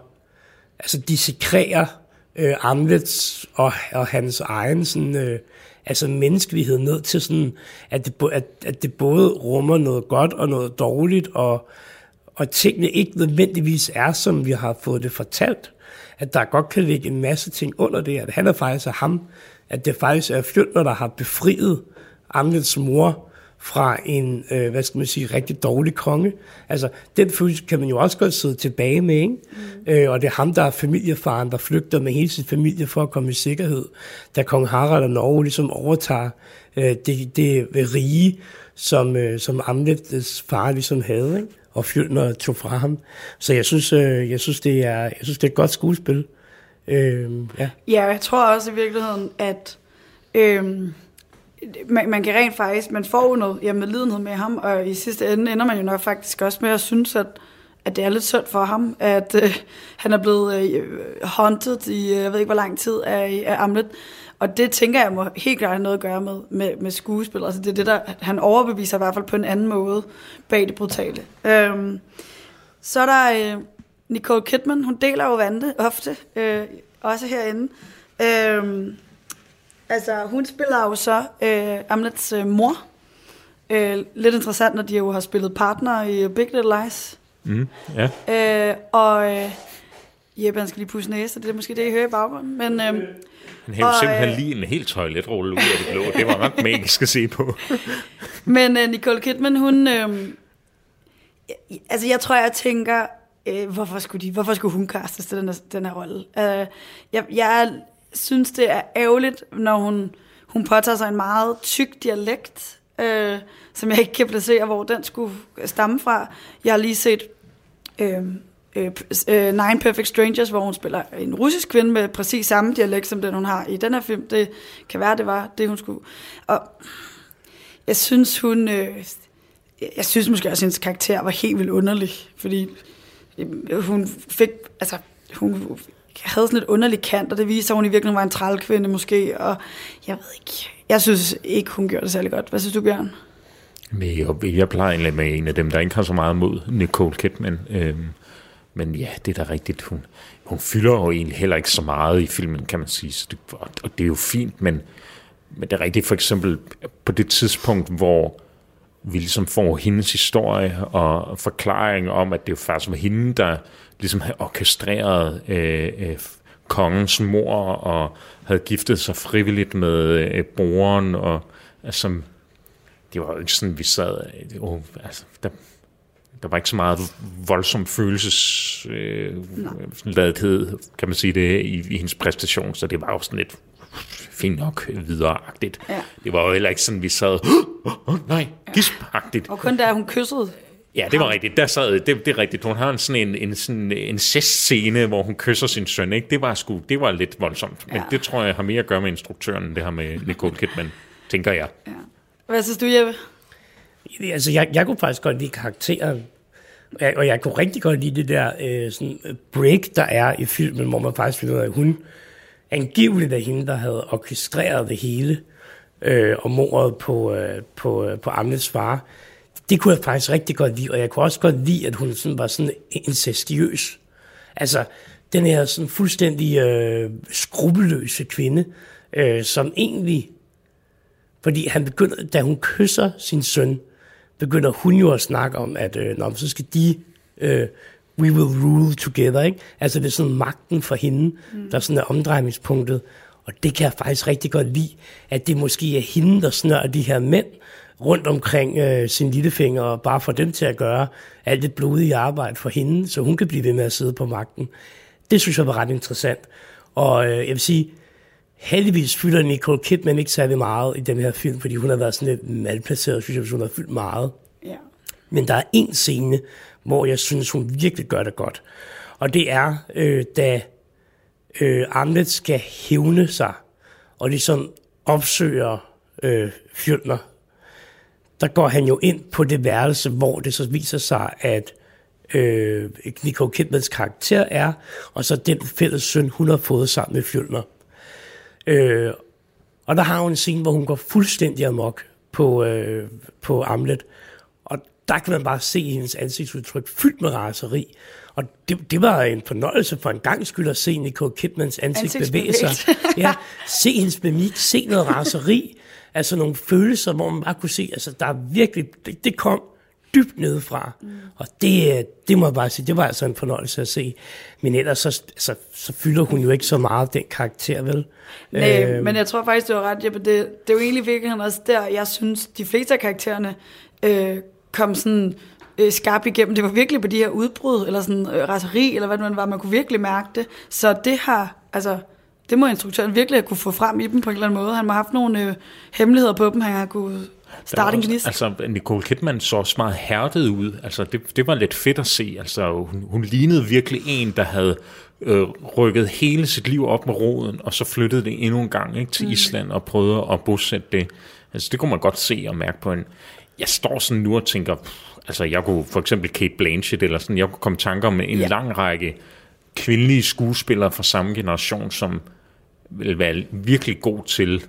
altså, dissekrere øh, Amlets og, og hans egen sådan, øh, altså menneskelighed ned til sådan, at det, at, at det både rummer noget godt og noget dårligt, og, og tingene ikke nødvendigvis er, som vi har fået det fortalt. At der godt kan ligge en masse ting under det, at han er faktisk af ham, at det faktisk er Fjølner, der har befriet Amlets mor fra en, øh, hvad skal man sige, rigtig dårlig konge. Altså, den følelse kan man jo også godt sidde tilbage med, ikke? Mm. Øh, og det er ham, der er familiefaren, der flygter med hele sin familie for at komme i sikkerhed, da kong Harald og Norge ligesom overtager øh, det, det rige, som, øh, som Amlets far ligesom havde, ikke? og Fjølner tog fra ham. Så jeg synes, øh, jeg synes, det, er, jeg synes det er et godt skuespil. Øh, ja. Ja, jeg tror også i virkeligheden, at øhm, man, man kan rent faktisk, man får jo noget jamen, lidenhed med ham, og i sidste ende ender man jo nok faktisk også med at synes, at, at det er lidt synd for ham, at øh, han er blevet øh, haunted i, øh, jeg ved ikke hvor lang tid, af, af Amlet. Og det tænker jeg må helt klart have noget at gøre med, med, med skuespil. Altså det er det, der, han overbeviser i hvert fald på en anden måde bag det brutale. Øhm, så er der øh, Nicole Kidman, hun deler jo vante ofte, øh, også herinde. Øhm, altså, hun spiller jo så øh, Amlets øh, mor. Øh, lidt interessant, når de jo har spillet partner i Big Little Lies. Mm, ja. Øh, og øh, Jeppe, han skal lige pusse næse, det er måske det, I hører i baggrunden. Men, øh, Han hævde simpelthen øh, lige en helt toiletrulle ud af det blå. Det var nok magisk at se på. [laughs] men øh, Nicole Kidman, hun... Øh, altså, jeg tror, jeg tænker, øh, hvorfor, skulle de, hvorfor skulle hun kastes til den her, den her rolle? Øh, jeg, jeg synes, det er ærgerligt, når hun, hun påtager sig en meget tyk dialekt, øh, som jeg ikke kan placere, hvor den skulle stamme fra. Jeg har lige set øh, øh, øh, Nine Perfect Strangers, hvor hun spiller en russisk kvinde med præcis samme dialekt, som den hun har i den her film. Det kan være, det var det, hun skulle. Og jeg synes, hun... Øh, jeg synes måske også, at hendes karakter var helt vildt underlig, fordi øh, hun fik... Altså, hun havde sådan et underligt kant, og det viser, at hun i virkeligheden var en trælkvinde måske, og jeg ved ikke... Jeg synes ikke, hun gjorde det særlig godt. Hvad synes du, Bjørn? Jeg, jeg plejer egentlig med en af dem, der ikke har så meget mod Nicole Kidman. Øhm, men ja, det er da rigtigt. Hun, hun fylder jo egentlig heller ikke så meget i filmen, kan man sige. Så det, og, og det er jo fint, men, men det er rigtigt for eksempel på det tidspunkt, hvor vi ligesom får hendes historie og forklaring om, at det jo faktisk var hende, der ligesom havde orkestreret øh, øh, kongens mor og havde giftet sig frivilligt med øh, broren. Og, altså, det var jo ikke sådan, vi sad... Øh, altså, der, der var ikke så meget voldsom følelsesladethed, øh, kan man sige det, i, i hendes præstation, så det var jo sådan lidt fint nok videreagtigt. Ja. Det var jo heller ikke sådan, vi sad, [gasps] åh oh, nej, gispagtigt. Og kun da hun kyssede. Ja, det var rigtigt. Der sad, det, det er rigtigt. Hun har en sådan en, en, sådan en scene, hvor hun kysser sin søn. Ikke? Det, var sgu, det var lidt voldsomt. Men Ja. det tror jeg har mere at gøre med instruktøren, end det har med Nicole Kidman, tænker jeg. Ja. Hvad synes du, Jeppe? Altså, jeg, jeg kunne faktisk godt lide karakteren. Og jeg, og jeg kunne rigtig godt lide det der øh, sådan break, der er i filmen, hvor man faktisk finder ud af, at hun angiveligt er hende, der havde orkestreret det hele, øh, og mordet på, øh, på, øh, på Amnets far. Det kunne jeg faktisk rigtig godt lide, og jeg kunne også godt lide, at hun sådan var sådan incestiøs. Altså, den her sådan fuldstændig øh, skrupelløse kvinde, øh, som egentlig, fordi han begynder, da hun kysser sin søn, begynder hun jo at snakke om, at øh, nå, så skal de, øh, we will rule together, ikke? Altså det er sådan magten for hende, mm. der sådan er omdrejningspunktet. Og det kan jeg faktisk rigtig godt lide, at det måske er hende, der snører de her mænd rundt omkring øh, sin lillefinger, og bare får dem til at gøre alt det blodige arbejde for hende, så hun kan blive ved med at sidde på magten. Det synes jeg var ret interessant. Og øh, jeg vil sige, heldigvis fylder Nicole Kidman ikke særlig meget i den her film, fordi hun har været sådan lidt malplaceret, synes jeg, hvis hun har fyldt meget. Ja. Men der er en scene, hvor jeg synes, hun virkelig gør det godt. Og det er, øh, da øh, Arnett skal hævne sig, og ligesom opsøger øh, Fjølner, der går han jo ind på det værelse, hvor det så viser sig, at øh, Nicole Kidmans karakter er, og så den fælles søn, hun har fået sammen med Fjølner. Øh, og der har hun en scene, hvor hun går fuldstændig amok på, øh, på Amlet. Og der kan man bare se hendes ansigtsudtryk fyldt med raseri. Og det, det var en fornøjelse for en gang skyld at se Nicole Kidmans ansigt bevæge sig. Ja, se hendes mimik, se noget raseri. Altså nogle følelser, hvor man bare kunne se, altså der er virkelig, det, det kom dybt nedefra. Mm. Og det, det må jeg bare sige, det var altså en fornøjelse at se. Men ellers så, altså, så fylder hun jo ikke så meget den karakter, vel? Nej, øh, men jeg tror faktisk, du har ret, Jeppe. Det, det er jo egentlig virkelig også der, jeg synes, de fleste af karaktererne øh, kom sådan øh, skarpt igennem. Det var virkelig på de her udbrud, eller sådan øh, raseri, eller hvad det var, man kunne virkelig mærke det. Så det har, altså, det må instruktøren virkelig have kunne få frem i dem på en eller anden måde. Han må have haft nogle øh, hemmeligheder på dem, han har kunne starte en gnist. Altså, Nicole Kidman så også meget hærdet ud. Altså, det, det var lidt fedt at se. Altså, hun, hun lignede virkelig en, der havde øh, rykket hele sit liv op med roden, og så flyttede det endnu en gang ikke, til mm. Island og prøvede at bosætte det. Altså, det kunne man godt se og mærke på en... Jeg står sådan nu og tænker, pff, altså jeg kunne for eksempel Kate Blanchett, eller sådan, jeg kunne komme tanker om en ja. lang række kvindelige skuespillere fra samme generation, som vil være virkelig god til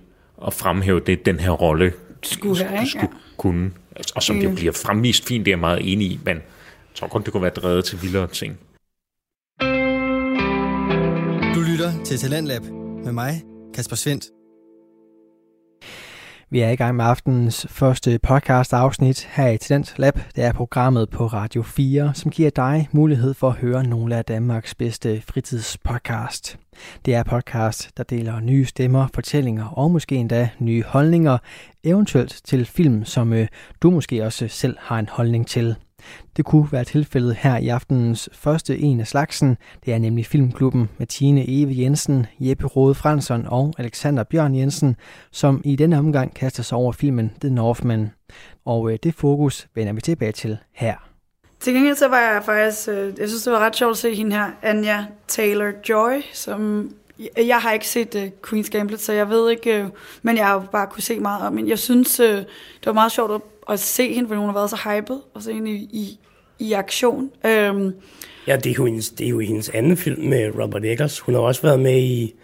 at fremhæve det, den her rolle skulle, have, ikke? skulle ja. kunne. Og som mm. det bliver fremvist fint, det er jeg meget enig i, men jeg tror godt, det kunne være drevet til vildere ting. Du lytter til Talentlab med mig, Kasper Svendt. Vi er i gang med aftenens første podcast afsnit her i Tendens Lab. Det er programmet på Radio 4, som giver dig mulighed for at høre nogle af Danmarks bedste fritidspodcast. Det er podcast, der deler nye stemmer, fortællinger og måske endda nye holdninger, eventuelt til film, som øh, du måske også selv har en holdning til. Det kunne være tilfældet her i aftenens første en af slagsen. Det er nemlig Filmklubben med Tine Eve Jensen, Jeppe Rode Fransson og Alexander Bjørn Jensen, som i denne omgang kaster sig over filmen The Northman. Og øh, det fokus vender vi tilbage til her. Til gengæld så var jeg faktisk, øh, jeg synes det var ret sjovt at se hende her, Anja Taylor-Joy, som jeg har ikke set uh, Queen's Gambit, så jeg ved ikke, uh, men jeg har jo bare kunne se meget om hende. Jeg synes, uh, det var meget sjovt at at se hende, fordi hun har været så hyped, og se hende i, i, i aktion. Um, ja, det er, jo hendes, det er jo hendes anden film med Robert Eggers. Hun har også været med i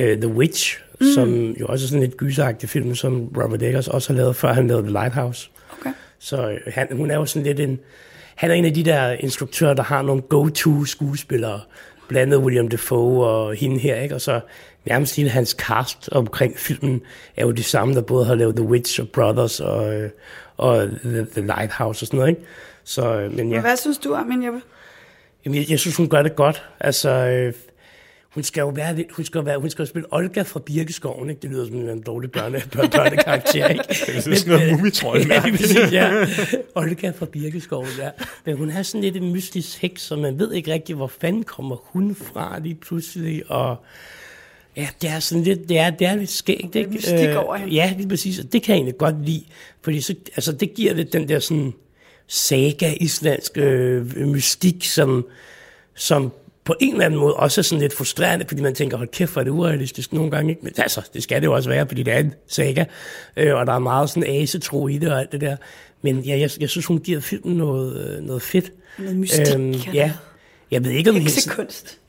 uh, The Witch, mm. som jo også er sådan et gyseragtig film, som Robert Eggers også har lavet, før han lavede The Lighthouse. Okay. Så uh, han, hun er jo sådan lidt en... Han er en af de der instruktører, der har nogle go-to skuespillere, blandt andet William Defoe og hende her, ikke? Og så nærmest hele hans cast omkring filmen er jo de samme, der både har lavet The Witch og Brothers og, øh, og The, The Lighthouse og sådan noget, ikke? Så, øh, men ja. Hvad synes du om hende, Jeppe? Jamen, jeg, jeg synes, hun gør det godt. Altså, øh, hun skal jo være lidt, hun skal, være, hun skal spille Olga fra Birkeskoven, ikke? Det lyder som en dårlig [laughs] børne, børnekarakter, ikke? [laughs] det er sådan noget mumitrøj. [laughs] ja, ja, Olga fra Birkeskoven, ja. Men hun har sådan lidt en mystisk heks, så man ved ikke rigtig, hvor fanden kommer hun fra lige pludselig, og Ja, det er sådan lidt, det er, det er lidt skægt, ikke? Mystik øh, over hende. Ja, lige præcis, og det kan jeg egentlig godt lide, fordi så, altså, det giver lidt den der sådan saga-islandsk øh, mystik, som, som på en eller anden måde også er sådan lidt frustrerende, fordi man tænker, hold kæft, hvor er det urealistisk nogle gange, ikke? Men altså, det skal det jo også være, fordi det er en saga, øh, og der er meget sådan asetro i det og alt det der. Men ja, jeg, jeg synes, hun giver filmen noget, øh, noget fedt. Noget mystik. Øhm, ja. Jeg ved ikke, om hendes,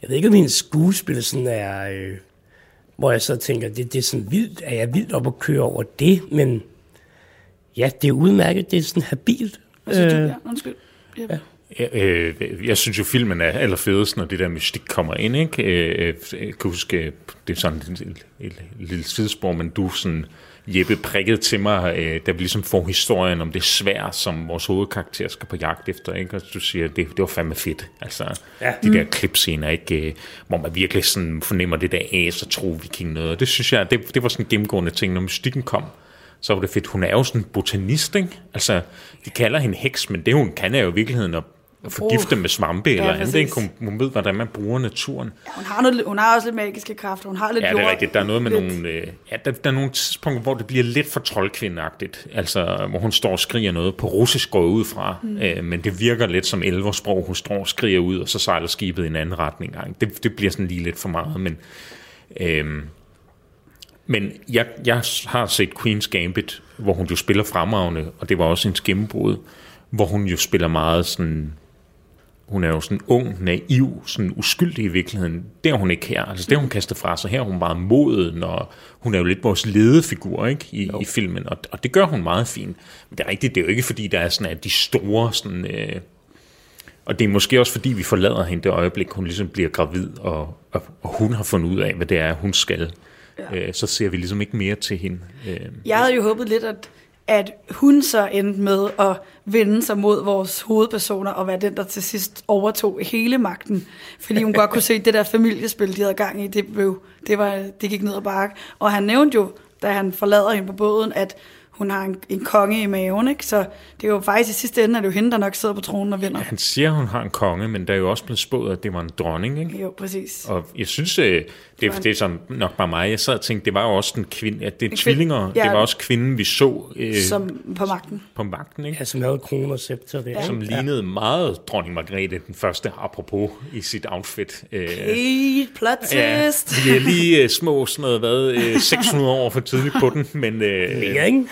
jeg ved ikke, om hendes skuespil sådan er... Øh, hvor jeg så tænker, det, det er sådan vildt, er jeg vildt op at køre over det, men ja, det er udmærket, det er sådan habilt. Hvad synes øh, du? Ja, undskyld. Ja. Øh, jeg synes jo, filmen er allerfedest, når det der mystik kommer ind. Ikke? Øh, jeg kan huske, det er sådan et, et, et lille sidespor, men du sådan, Jeppe prikket til mig, øh, da vi ligesom får historien om det svær, som vores hovedkarakter skal på jagt efter. Ikke? Og du siger, det, det var fandme fedt. Altså, ja. de der klipscener, ikke? Øh, hvor man virkelig sådan fornemmer det der æs og tro viking noget. Og det synes jeg, det, det var sådan en gennemgående ting, når mystikken kom så var det fedt. Hun er jo sådan en botanist, ikke? Altså, de kalder hende heks, men det hun kan er jo i virkeligheden at forgifte med svampe ja, eller andet. Ikke? Hun, hun ved, hvordan man bruger naturen. Ja, hun, har noget, hun har også lidt magiske kræfter. Hun har lidt Ja, det er rigtigt. Der er noget med lidt, nogle... Øh, ja, der, der er nogle tidspunkter, hvor det bliver lidt for troldkvindeagtigt. Altså, hvor hun står og skriger noget på russisk går ud fra. Mm. Øh, men det virker lidt som elversprog. Hun står og skriger ud, og så sejler skibet i en anden retning. Det, det bliver sådan lige lidt for meget, men... Øh, men jeg, jeg har set Queen's Gambit, hvor hun jo spiller fremragende, og det var også en gennembrud, hvor hun jo spiller meget sådan hun er jo sådan ung, naiv, sådan uskyldig i virkeligheden. Det er hun ikke her. Altså det hun kastet fra sig her, er hun meget moden, og hun er jo lidt vores ledefigur ikke, i, i filmen, og, og det gør hun meget fint. Men det er rigtigt, det er jo ikke fordi, der er sådan at de store sådan... Øh, og det er måske også fordi, vi forlader hende det øjeblik, hun ligesom bliver gravid, og, og, og hun har fundet ud af, hvad det er, hun skal. Ja. Øh, så ser vi ligesom ikke mere til hende. Øh, Jeg havde jo håbet lidt, at, at hun så endte med at vende sig mod vores hovedpersoner og være den, der til sidst overtog hele magten. Fordi hun godt kunne se, at det der familiespil, de havde gang i, det, blev, det, var, det gik ned ad bakke. Og han nævnte jo, da han forlader hende på båden, at hun har en, en konge i maven, ikke? Så det er jo faktisk i sidste ende, at det jo hende, der nok sidder på tronen og vinder. Han siger, at hun har en konge, men der er jo også blevet spået, at det var en dronning, ikke? Jo, præcis. Og jeg synes, øh, det, er, det er sådan nok bare mig. Jeg sad og tænkte, det var jo også den kvinde, at det er En kvinde, tvillinger. ja. Det var også kvinden, vi så øh, Som på magten. på magten, ikke? Ja, som havde kroner og scepter der. Som lignede meget dronning Margrethe den første, apropos i sit outfit. Øh, Hey, plot Ja, twist. vi er lige øh, små, sådan noget, hvad, øh, 600 år for tidligt på den, men øh, Mere, ikke?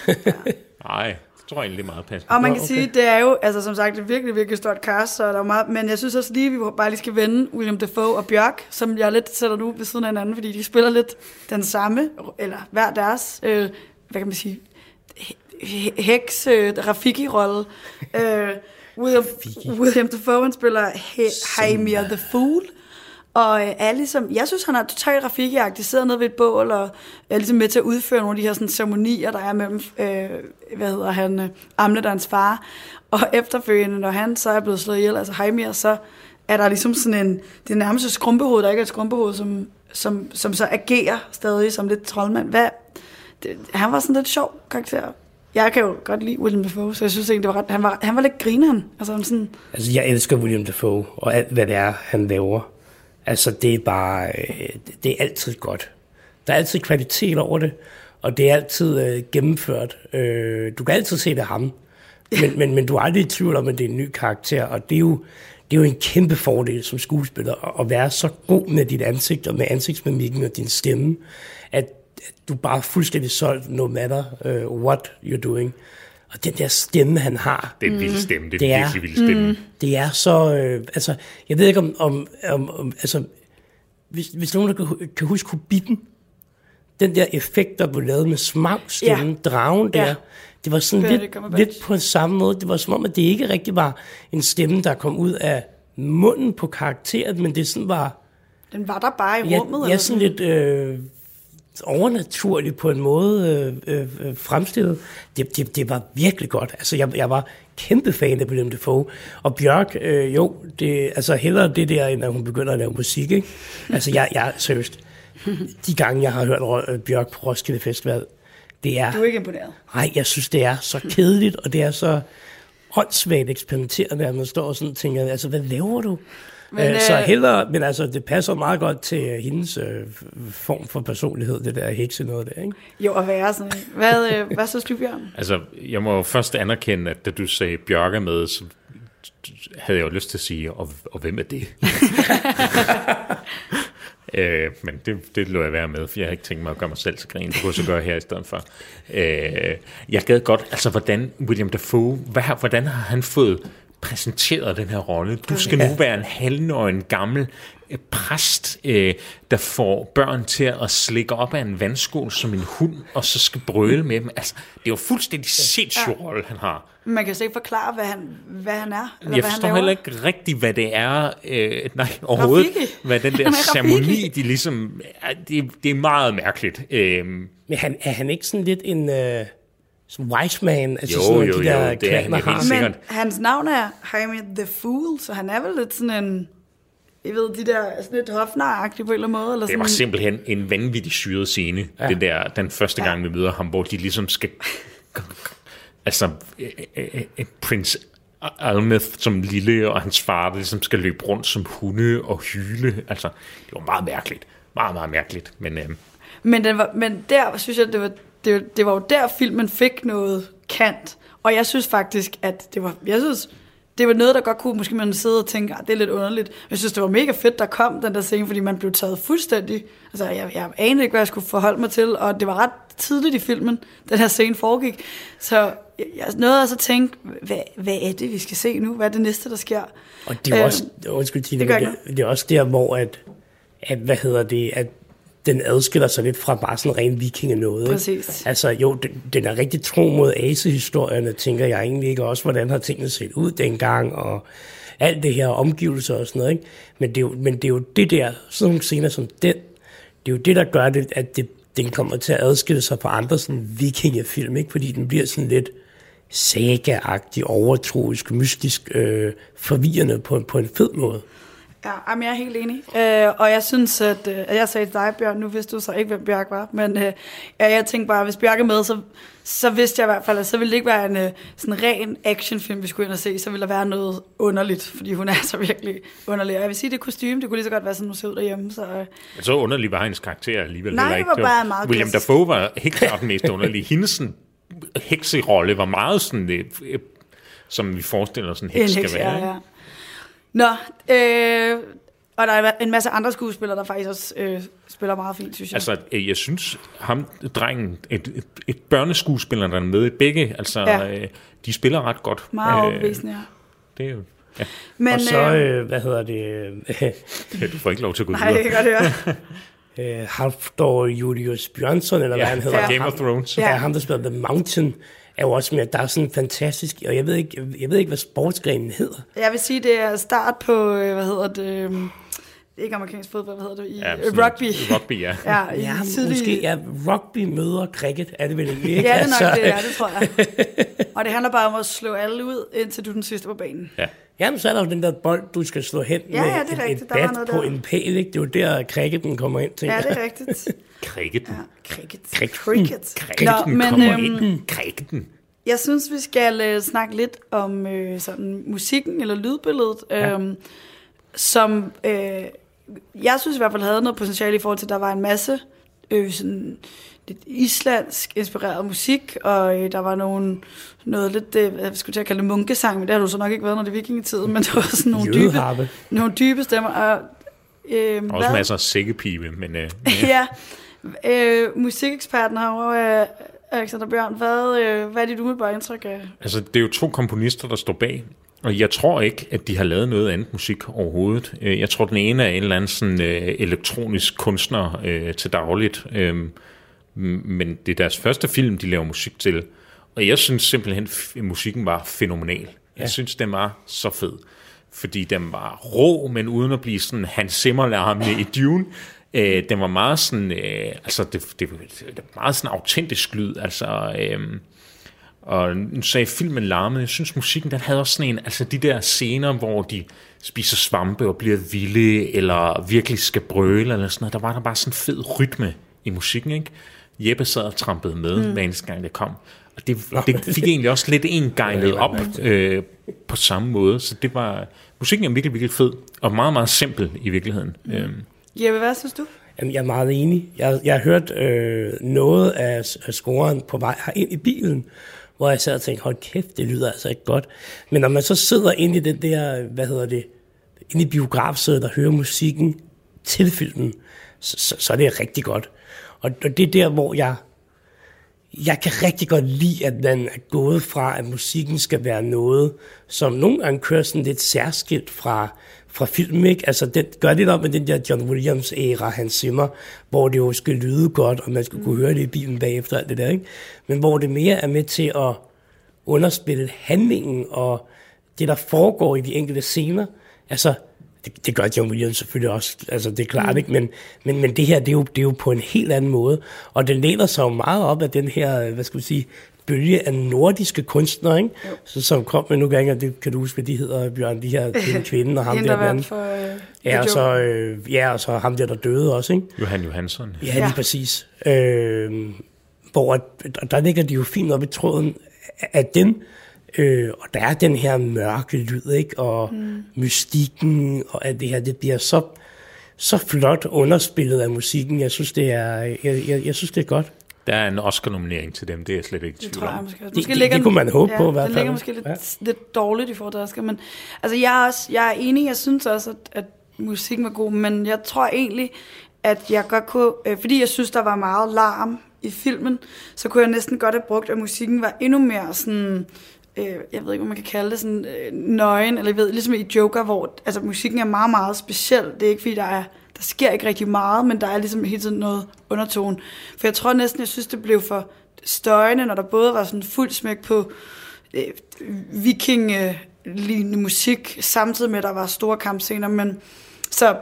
[laughs] nej, tror jeg egentlig det er meget passende. Og man kan okay. sige, det er jo, altså som sagt, et virkelig, virkelig stort cast, så der er meget, men jeg synes også lige, vi bare lige skal vende William Dafoe og Bjørk, som jeg lidt sætter nu ved siden af hinanden, fordi de spiller lidt den samme, eller hver deres, øh, hvad kan man sige, he- heks, øh, Rafiki-rolle. Øh, William, William Dafoe, han spiller He- Haimir the Fool, og øh, er ligesom, jeg synes, han er totalt Rafiki-agtig, sidder nede ved et bål, og er ligesom med til at udføre nogle af de her sådan, ceremonier, der er mellem, øh, hvad hedder han, øh, Amlet og hans far. Og [laughs] efterfølgende, når han så er blevet slået ihjel, altså Heimir, så er der ligesom sådan en, det er nærmest et skrumpehoved, der ikke er et skrumpehoved, som, som, som så agerer stadig som lidt troldmand. Hvad, det, han var sådan lidt sjov karakter. Jeg kan jo godt lide William Dafoe, så jeg synes egentlig, det var ret, han, var, han var lidt grineren. Altså sådan, Altså, jeg elsker William Dafoe, og alt, hvad det er, han laver. Altså, det er bare, øh, det er altid godt. Der er altid kvalitet over det, og det er altid øh, gennemført. Øh, du kan altid se, det ham, men, men, men du er aldrig i tvivl om, at det er en ny karakter, og det er jo, det er jo en kæmpe fordel som skuespiller, at- være så god med dit ansigt, og med ansigtsmimikken og din stemme, at at du bare er fuldstændig solgt, no matter uh, what you're doing. Og den der stemme, han har, Det er en vild stemme, det er, Det er- virkelig vild stemme. Mm. det er så, øh, altså, jeg ved ikke om, om, om, om altså, hvis, hvis nogen der kan, kan huske Hobbiten, den der effekt, der blev lavet med smagsstemmen, Ja. ja. dragen der, Ja. det var sådan Benedict lidt, lidt på samme måde. Det var som om, at det ikke rigtig var en stemme, der kom ud af munden på karakteren, men det sådan var, den var der bare i ja, rummet. ja eller sådan lidt øh, overnaturligt på en måde øh, øh, øh, fremstillet. Det, det, det var virkelig godt. Altså, jeg, jeg var kæmpe fan af William Dafoe. Og Bjørk, øh, jo, det, altså hellere det der, end at hun begynder at lave musik, ikke? [laughs] Altså, jeg, jeg seriøst, de gange, jeg har hørt øh, Bjørk på Roskilde Festival, det er... Du er ikke imponeret. Nej, jeg synes, det er så kedeligt, og det er så åndssvagt eksperimenterende, at man står og sådan tænker, altså, hvad laver du? Men, øh, så øh, hellere, men altså, det passer meget godt til øh, hendes øh, form for personlighed, det der hekse noget der, ikke? Jo, at være sådan. Hvad, øh, hvad synes du, Bjørn? Altså, jeg må jo først anerkende, at da du sagde Bjørke med, så havde jeg jo lyst til at sige, og, og hvem er det? [laughs] øh, men det, det lå jeg være med, for jeg har ikke tænkt mig at gøre mig selv til grin. Det kunne jeg så gøre her i stedet for. Øh, jeg gad godt, altså hvordan William Dafoe, hvad, hvordan har han fået præsenteret den her rolle. Du skal nu være en halvnøgen gammel øh, præst, øh, der får børn til at slikke op af en vandskål som en hund, og så skal brøle med dem. Altså, det er jo fuldstændig sindssyg rolle, han har. Man kan slet ikke forklare, hvad han, hvad han er. Eller Jeg hvad forstår han heller ikke rigtigt, hvad det er, øh, nej, overhovedet, Rafiki. hvad den der [laughs] er ceremoni, de ligesom, ja, det, det er meget mærkeligt. Øh, Men han, er han ikke sådan lidt en uh, wise man? Altså Jo, sådan nogle jo, de der jo, det er han helt har? sikkert. Men hans navn er Jaime the Fool, så han er vel lidt sådan en... Jeg ved, de der sådan lidt hofnaragtige på en eller anden måde. Eller Det var sådan, simpelthen en vanvittig syret scene, ja. den, der, den første gang, vi møder ham, hvor de ligesom skal... altså, prins Almeth som lille, og hans far, der ligesom skal løbe rundt som hunde og hyle. Altså, det var meget mærkeligt. Meget, meget mærkeligt. Men øh, Men, den var, men der synes jeg, det var, det, var- det var jo der, filmen fik noget kant. Og jeg synes faktisk, at det var, jeg synes, det var noget, der godt kunne, måske man sidde og tænke, "Ah, det er lidt underligt. Jeg synes, det var mega fedt, der kom den der scene, fordi man blev taget fuldstændig. Altså, jeg, jeg anede ikke, hvad jeg skulle forholde mig til, og det var ret tidligt i filmen, den her scene foregik. Så jeg, nåede også at tænke, hvad, hvad er det, vi skal se nu? Hvad er det næste, der sker? Og det er jo Øhm, også, undskyld Tina, det, det, det er også der, hvor at, at, hvad hedder det, at den adskiller sig lidt fra bare sådan ren viking noget. ikke? Præcis. Altså jo, den, den er rigtig tro mod Ace-historierne, tænker jeg egentlig ikke også, hvordan har tingene set ud dengang, og alt det her omgivelser og sådan noget. Ikke? Men, det er jo, men det er jo det der, sådan nogle scener som den, det er jo det, der gør det, at det, den kommer til at adskille sig fra andre sådan vikingefilm, ikke? fordi den bliver sådan lidt saga-agtig, overtroisk, mystisk, øh, forvirrende på, på en fed måde. Ja, jamen, jeg er helt enig. Øh, og jeg synes, at, øh, jeg sagde til dig, Bjørn, nu vidste du så ikke, hvem Bjørk var, men øh, ja, jeg tænkte bare, at hvis Bjørk er med, så, så vidste jeg i hvert fald, at så ville det ikke være en øh, sådan ren actionfilm, vi skulle ind og se, så ville der være noget underligt, fordi hun [laughs] er så virkelig underlig. Og jeg vil sige, det kostyme, det kunne lige så godt være sådan, hun ser ud derhjemme, så... Øh, så underlig var hendes karakter alligevel Nej, det ikke. var bare meget William klassisk. Dafoe var helt klart den mest underlige. Hendes sådan, hekserolle var meget sådan, øh, øh, som vi forestiller os en heks skal heks, være. ja, ikke? ja. Nå, øh, og der er en masse andre skuespillere, der faktisk også øh, spiller meget fint, synes jeg. Altså, øh, jeg synes, ham, drengen, et, et, et børneskuespiller, der er med i begge, altså, Ja. ja. øh, de spiller ret godt. meget Øh, overbevisende, ja. Det er jo, ja, Men, og så, øh, øh, hvad hedder det, ja, du får ikke lov til at gå [laughs] nej, det videre. kan godt høre. [laughs] øh, Halfdor Julius Bjørnsson, eller Ja, hvad han hedder. fra Game of Thrones. Ja, Ja. ham, der spiller The Mountain, er jo også med, der er sådan en fantastisk, og jeg ved ikke, jeg ved ikke hvad sportsgrenen hedder. Jeg vil sige, det er start på, øh, hvad hedder det, øhm, ikke amerikansk fodbold, hvad hedder det, i Ja, sådan rugby. Rugby, ja. Ja, i Ja, tidlig- måske, ja, rugby møder cricket, er det vel egentlig ikke? Ja, det er nok Altså, det, ja, det tror jeg. [laughs] Og det handler bare om at slå alle ud, indtil du er den sidste på banen. ja. Jamen, så er der jo den der bold, du skal slå hen Ja, ja, det er med et, rigtigt. et Der var bat noget på der. en pæl, ikke? Det er jo der, cricketen kommer ind, tænker Ja, det er rigtigt. [laughs] Cricket. Ja, cricket. Cricket. Cricket. Cricketen Nå, men øhm. Cricketen. jeg synes, vi skal øh, snakke lidt om øh, sådan musikken eller lydbilledet, Ja. øhm, som øh, jeg synes i hvert fald havde noget potentiale i forhold til, at der var en masse øh, sådan lidt islandsk inspireret musik, og øh, der var nogle, noget lidt, øh, jeg skulle til at kalde det munkesang, men det har du så nok ikke været, når det er vikingetiden, men det var sådan nogle dybe, nogle dybe stemmer. Og, øh, Der er også masser af sækkepibe, men øh, [laughs] ja, øh, musikeksperten herovre, øh, Alexander Bjørn, hvad, øh, hvad er dit umiddelbare indtryk af? altså, det er jo to komponister, der står bag. Og jeg tror ikke, at de har lavet noget andet musik overhovedet. Øh, Jeg tror, den ene er en eller anden sådan, øh, elektronisk kunstner øh, til dagligt. Øh, men det er deres første film, de laver musik til. Og jeg synes simpelthen, at musikken var fænomenal. Jeg synes, den var så fed. Fordi den var rå, men uden at blive sådan Hans Zimmer i Dune. Øh, den var meget sådan, øh, altså det, det, det var meget sådan autentisk lyd, altså, øh, og nu sagde filmen larmede. Jeg synes, musikken den havde også sådan en, altså de der scener, hvor de spiser svampe og bliver vilde, eller virkelig skal brøle, eller sådan noget. Der var der bare sådan en fed rytme i musikken, ikke? Jeppe sad og trampede med, mm. hver eneste gang det kom. Og det, det fik egentlig også lidt en gejlet [laughs] op øh, på samme måde. Så det var, musikken er virkelig, virkelig fed, og meget, meget simpel i virkeligheden. Mm. Øhm, Jeppe, hvad synes du? Jamen, jeg er meget enig. Jeg, jeg har hørt øh, noget af, af scoren på vej ind i bilen, hvor jeg sad og tænkte, hold kæft, det lyder altså ikke godt. Men når man så sidder inde i den der, hvad hedder det, inde i biografsædet og hører musikken til filmen, så, så, så er det rigtig godt. Og, og det er der, hvor jeg, jeg kan rigtig godt lide, at man er gået fra, at musikken skal være noget, som nogle gange kører sådan lidt særskilt fra, fra film, ikke? Altså, det gør lidt op med den der John Williams-æra, Hans Zimmer, hvor det jo skal lyde godt, og man skal kunne høre det i bilen bagefter, alt det der, ikke? Men hvor det mere er med til at underspille handlingen og det, der foregår i de enkelte scener. Altså, det, det gør John Williams selvfølgelig også, altså det er klart, mm. ikke? Men, men, men det her, det er, jo, det er jo på en helt anden måde, og det læner sig jo meget op af den her, hvad skal vi sige, bølge af nordiske kunstnere, ikke? Så, som kom med nogle gange, og det kan du huske, hvad de hedder, Bjørn, de her [laughs] den kvinde og ham der. den anden. for... Øh, Ja, og så, øh, ja, og så ham der, der døde også, ikke? Johan Johansson. Ja, lige Ja. præcis. Øh, hvor at- og der ligger de jo fint op i tråden af dem, øh, og der er den her mørke lyd, ikke? og mm. mystikken, og alt det her, det bliver så, så flot underspillet af musikken. Jeg synes, det er, jeg, jeg, jeg synes, det er godt. Der er en Oscar-nominering til dem, det er jeg slet ikke i Det tvivl tror jeg om. måske. Det- måske det- ligger det kunne man håbe på i hvert Den fald. ligger måske lidt, Ja. lidt dårligt i forhold til Oscar, men altså jeg er, også, jeg er enig, jeg synes også, at, at musikken var god, men jeg tror egentlig, at jeg godt kunne, øh, fordi jeg synes, der var meget larm i filmen, så kunne jeg næsten godt have brugt, at musikken var endnu mere sådan, øh, jeg ved ikke, hvad man kan kalde det, sådan øh, nøgen, eller jeg ved, ligesom i Joker, hvor altså, musikken er meget, meget speciel. Det er ikke, fordi der er der sker ikke rigtig meget, men der er ligesom hele tiden noget undertone. For jeg tror næsten, jeg synes, det blev for støjende, når der både var sådan fuld smæk på øh, viking-lignende musik, samtidig med, at der var store kampscener. Men, så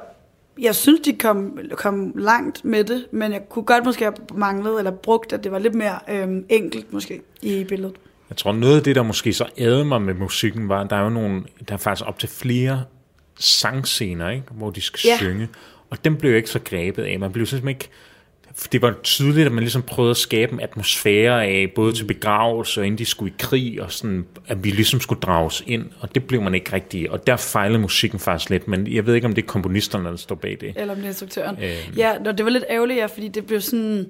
jeg synes, de kom, kom langt med det, men jeg kunne godt måske have manglet, eller brugt, at det var lidt mere øh, enkelt måske i billedet. Jeg tror, noget af det, der måske så ædede mig med musikken, var, at der er jo nogle, der er faktisk op til flere sangscener, ikke? hvor de skal ja. synge. Og dem blev jeg ikke så grebet af. Man blev simpelthen ikke... Det var tydeligt, at man ligesom prøvede at skabe en atmosfære af, både til begravelse og inden de skulle i krig, og sådan, at vi ligesom skulle drages ind, og det blev man ikke rigtig. Og der fejlede musikken faktisk lidt, men jeg ved ikke, om det er komponisterne, der står bag det. Eller om det er instruktøren. Øhm. Ja, og det var lidt ærgerligt, ja, fordi det blev sådan...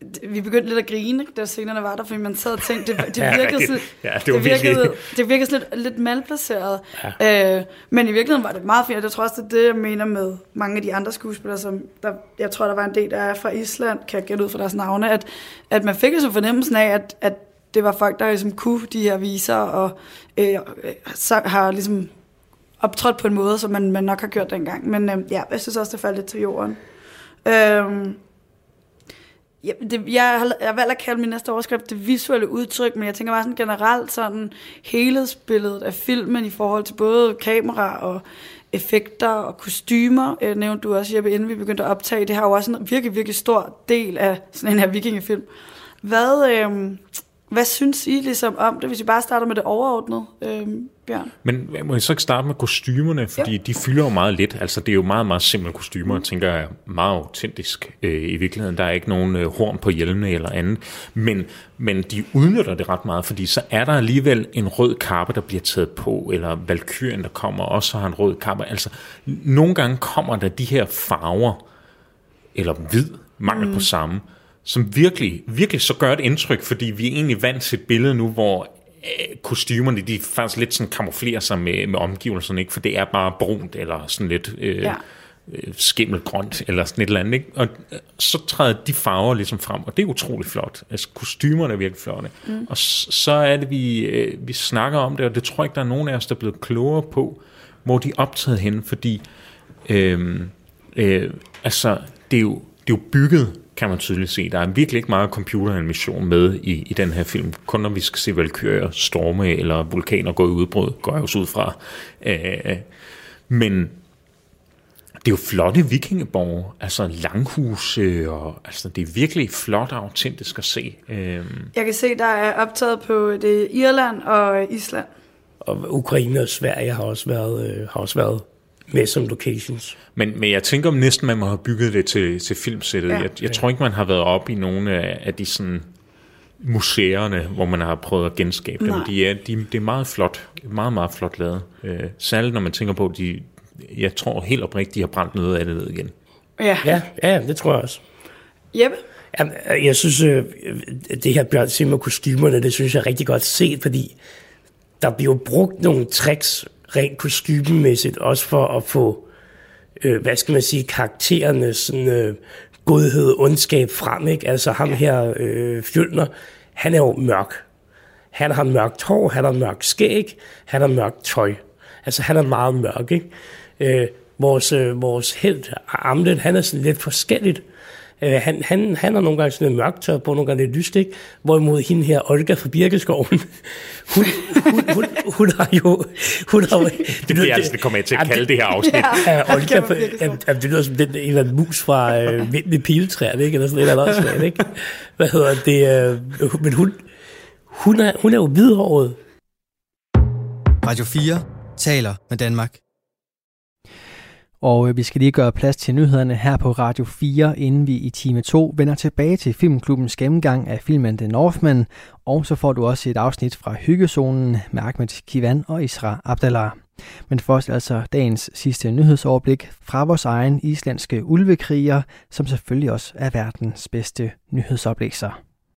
det- Vi begyndte lidt at grine, da scenerne var der, fordi man sad og tænkte, det, det [laughs] virkede, det- sådan, ja, det var virkede, det virkede sådan lidt, lidt malplaceret. Ja. Øh, men i virkeligheden var det meget fint, jeg tror også, det er det, jeg mener med mange af de andre skuespillere, som der, jeg tror, der var en del, der er fra Island, kan jeg gætte ud fra deres navne, at, at man fik så fornemmelsen af, at, at det var folk, der ligesom kunne de her viser, og øh, så har ligesom optrådt på en måde, som man, man nok har gjort dengang. Men øh, ja, jeg synes også, det faldt lidt til jorden. Øhm, ja, det, jeg, har, jeg har valgt at kalde min næste overskrift det visuelle udtryk, men jeg tænker bare sådan generelt sådan helhedsbilledet af filmen i forhold til både kamera og effekter og kostymer, øh, nævnte du også, Jeppe, inden vi begyndte at optage. Det har jo også en virkelig, virkelig stor del af sådan en her vikingefilm. Hvad, øh, hvad synes I ligesom om det, hvis vi bare starter med det overordnede, øh, Bjørn? Men må jeg så ikke starte med kostymerne, fordi ja. de fylder jo meget lidt. Altså det er jo meget, meget simple kostymer, mm. tænker jeg, meget autentisk øh, i virkeligheden. Der er ikke nogen øh, horn på hjelmene eller andet. Men, men de udnytter det ret meget, fordi så er der alligevel en rød kappe, der bliver taget på, eller valkyrien, der kommer også har en rød kappe. Altså nogle gange kommer der de her farver, eller hvid, mangel mm. på samme, som virkelig, virkelig så gør et indtryk, fordi vi er egentlig vant til et billede nu, hvor øh, kostymerne, de faktisk lidt sådan kamuflerer sig med, med omgivelserne, ikke? for det er bare brunt, eller sådan lidt øh, Ja. øh, skimmelgrønt, eller sådan et eller andet. Ikke? Og øh, så træder de farver ligesom frem, og det er utrolig flot. Altså kostymerne er virkelig flotte. Mm. Og så er det, vi, øh, vi snakker om det, og det tror jeg ikke, der er nogen af os, der er blevet klogere på, hvor de er optaget hen, fordi øh, øh, altså, det er, jo, det er jo bygget, kan man tydeligt se. Der er virkelig ikke meget computeranimation med i, i den her film. Kun når vi skal se valkyrier storme eller vulkaner gå i udbrud, går jeg også ud fra. Øh, men det er jo flotte vikingeborge, altså langhuse, og altså det er virkelig flot og autentisk at se. Øh, Jeg kan se, der er optaget på det Irland og Island. Og Ukraine og Sverige har også været, øh, har også været med som locations. Men, men jeg tænker om næsten, man må have bygget det til, til filmsættet. Ja. Ja. Jeg, jeg tror ikke, man har været op i nogle af, af de sådan museerne, hvor man har prøvet at genskabe dem. Nej. De er, de, det er meget flot, meget, meget flot lavet. Øh, særligt når man tænker på, at de, jeg tror helt oprigtigt, de har brændt noget af det ned igen. Ja. Ja, ja, det tror jeg også. Jeppe? Jamen, jeg synes, øh, det her Bjørn Simmer kostymerne, det synes jeg er rigtig godt set, fordi der bliver brugt nogle tricks rent kostymemæssigt, også for at få, øh, hvad skal man sige, karaktererne sådan, øh, godhed, ondskab frem, ikke? Altså ham her, øh, Fjølner, han er jo mørk. Han har mørkt hår, han har mørkt skæg, han har mørkt tøj. Altså han er meget mørk, ikke? Øh, vores, øh, vores held, Amlet, han er sådan lidt forskelligt. Øh, han, han, han har nogle gange sådan lidt mørkt tøj på, nogle gange lidt lyst, ikke? Hvorimod hende her, Olga fra Birkeskoven, [laughs] hun, hun, hun, hun, har jo... Hun har, det, det, altså, det kommer jeg til at kalde det her afsnit. Ja, Olga, det lyder som den, en eller anden mus fra øh, Vind i piletræerne, ikke? Eller sådan et eller andet, ikke? Hvad hedder det? Øh, men hun, hun, er, hun er jo hvidhåret. Radio 4 taler med Danmark. Og øh, vi skal lige gøre plads til nyhederne her på Radio 4, inden vi i time 2 vender tilbage til Filmklubbens gennemgang af filmen The Northman, og så får du også et afsnit fra Hyggezonen med Ahmed Kivan og Isra Abdallah. Men først altså dagens sidste nyhedsoverblik fra vores egen islandske ulvekriger, som selvfølgelig også er verdens bedste nyhedsoplæser.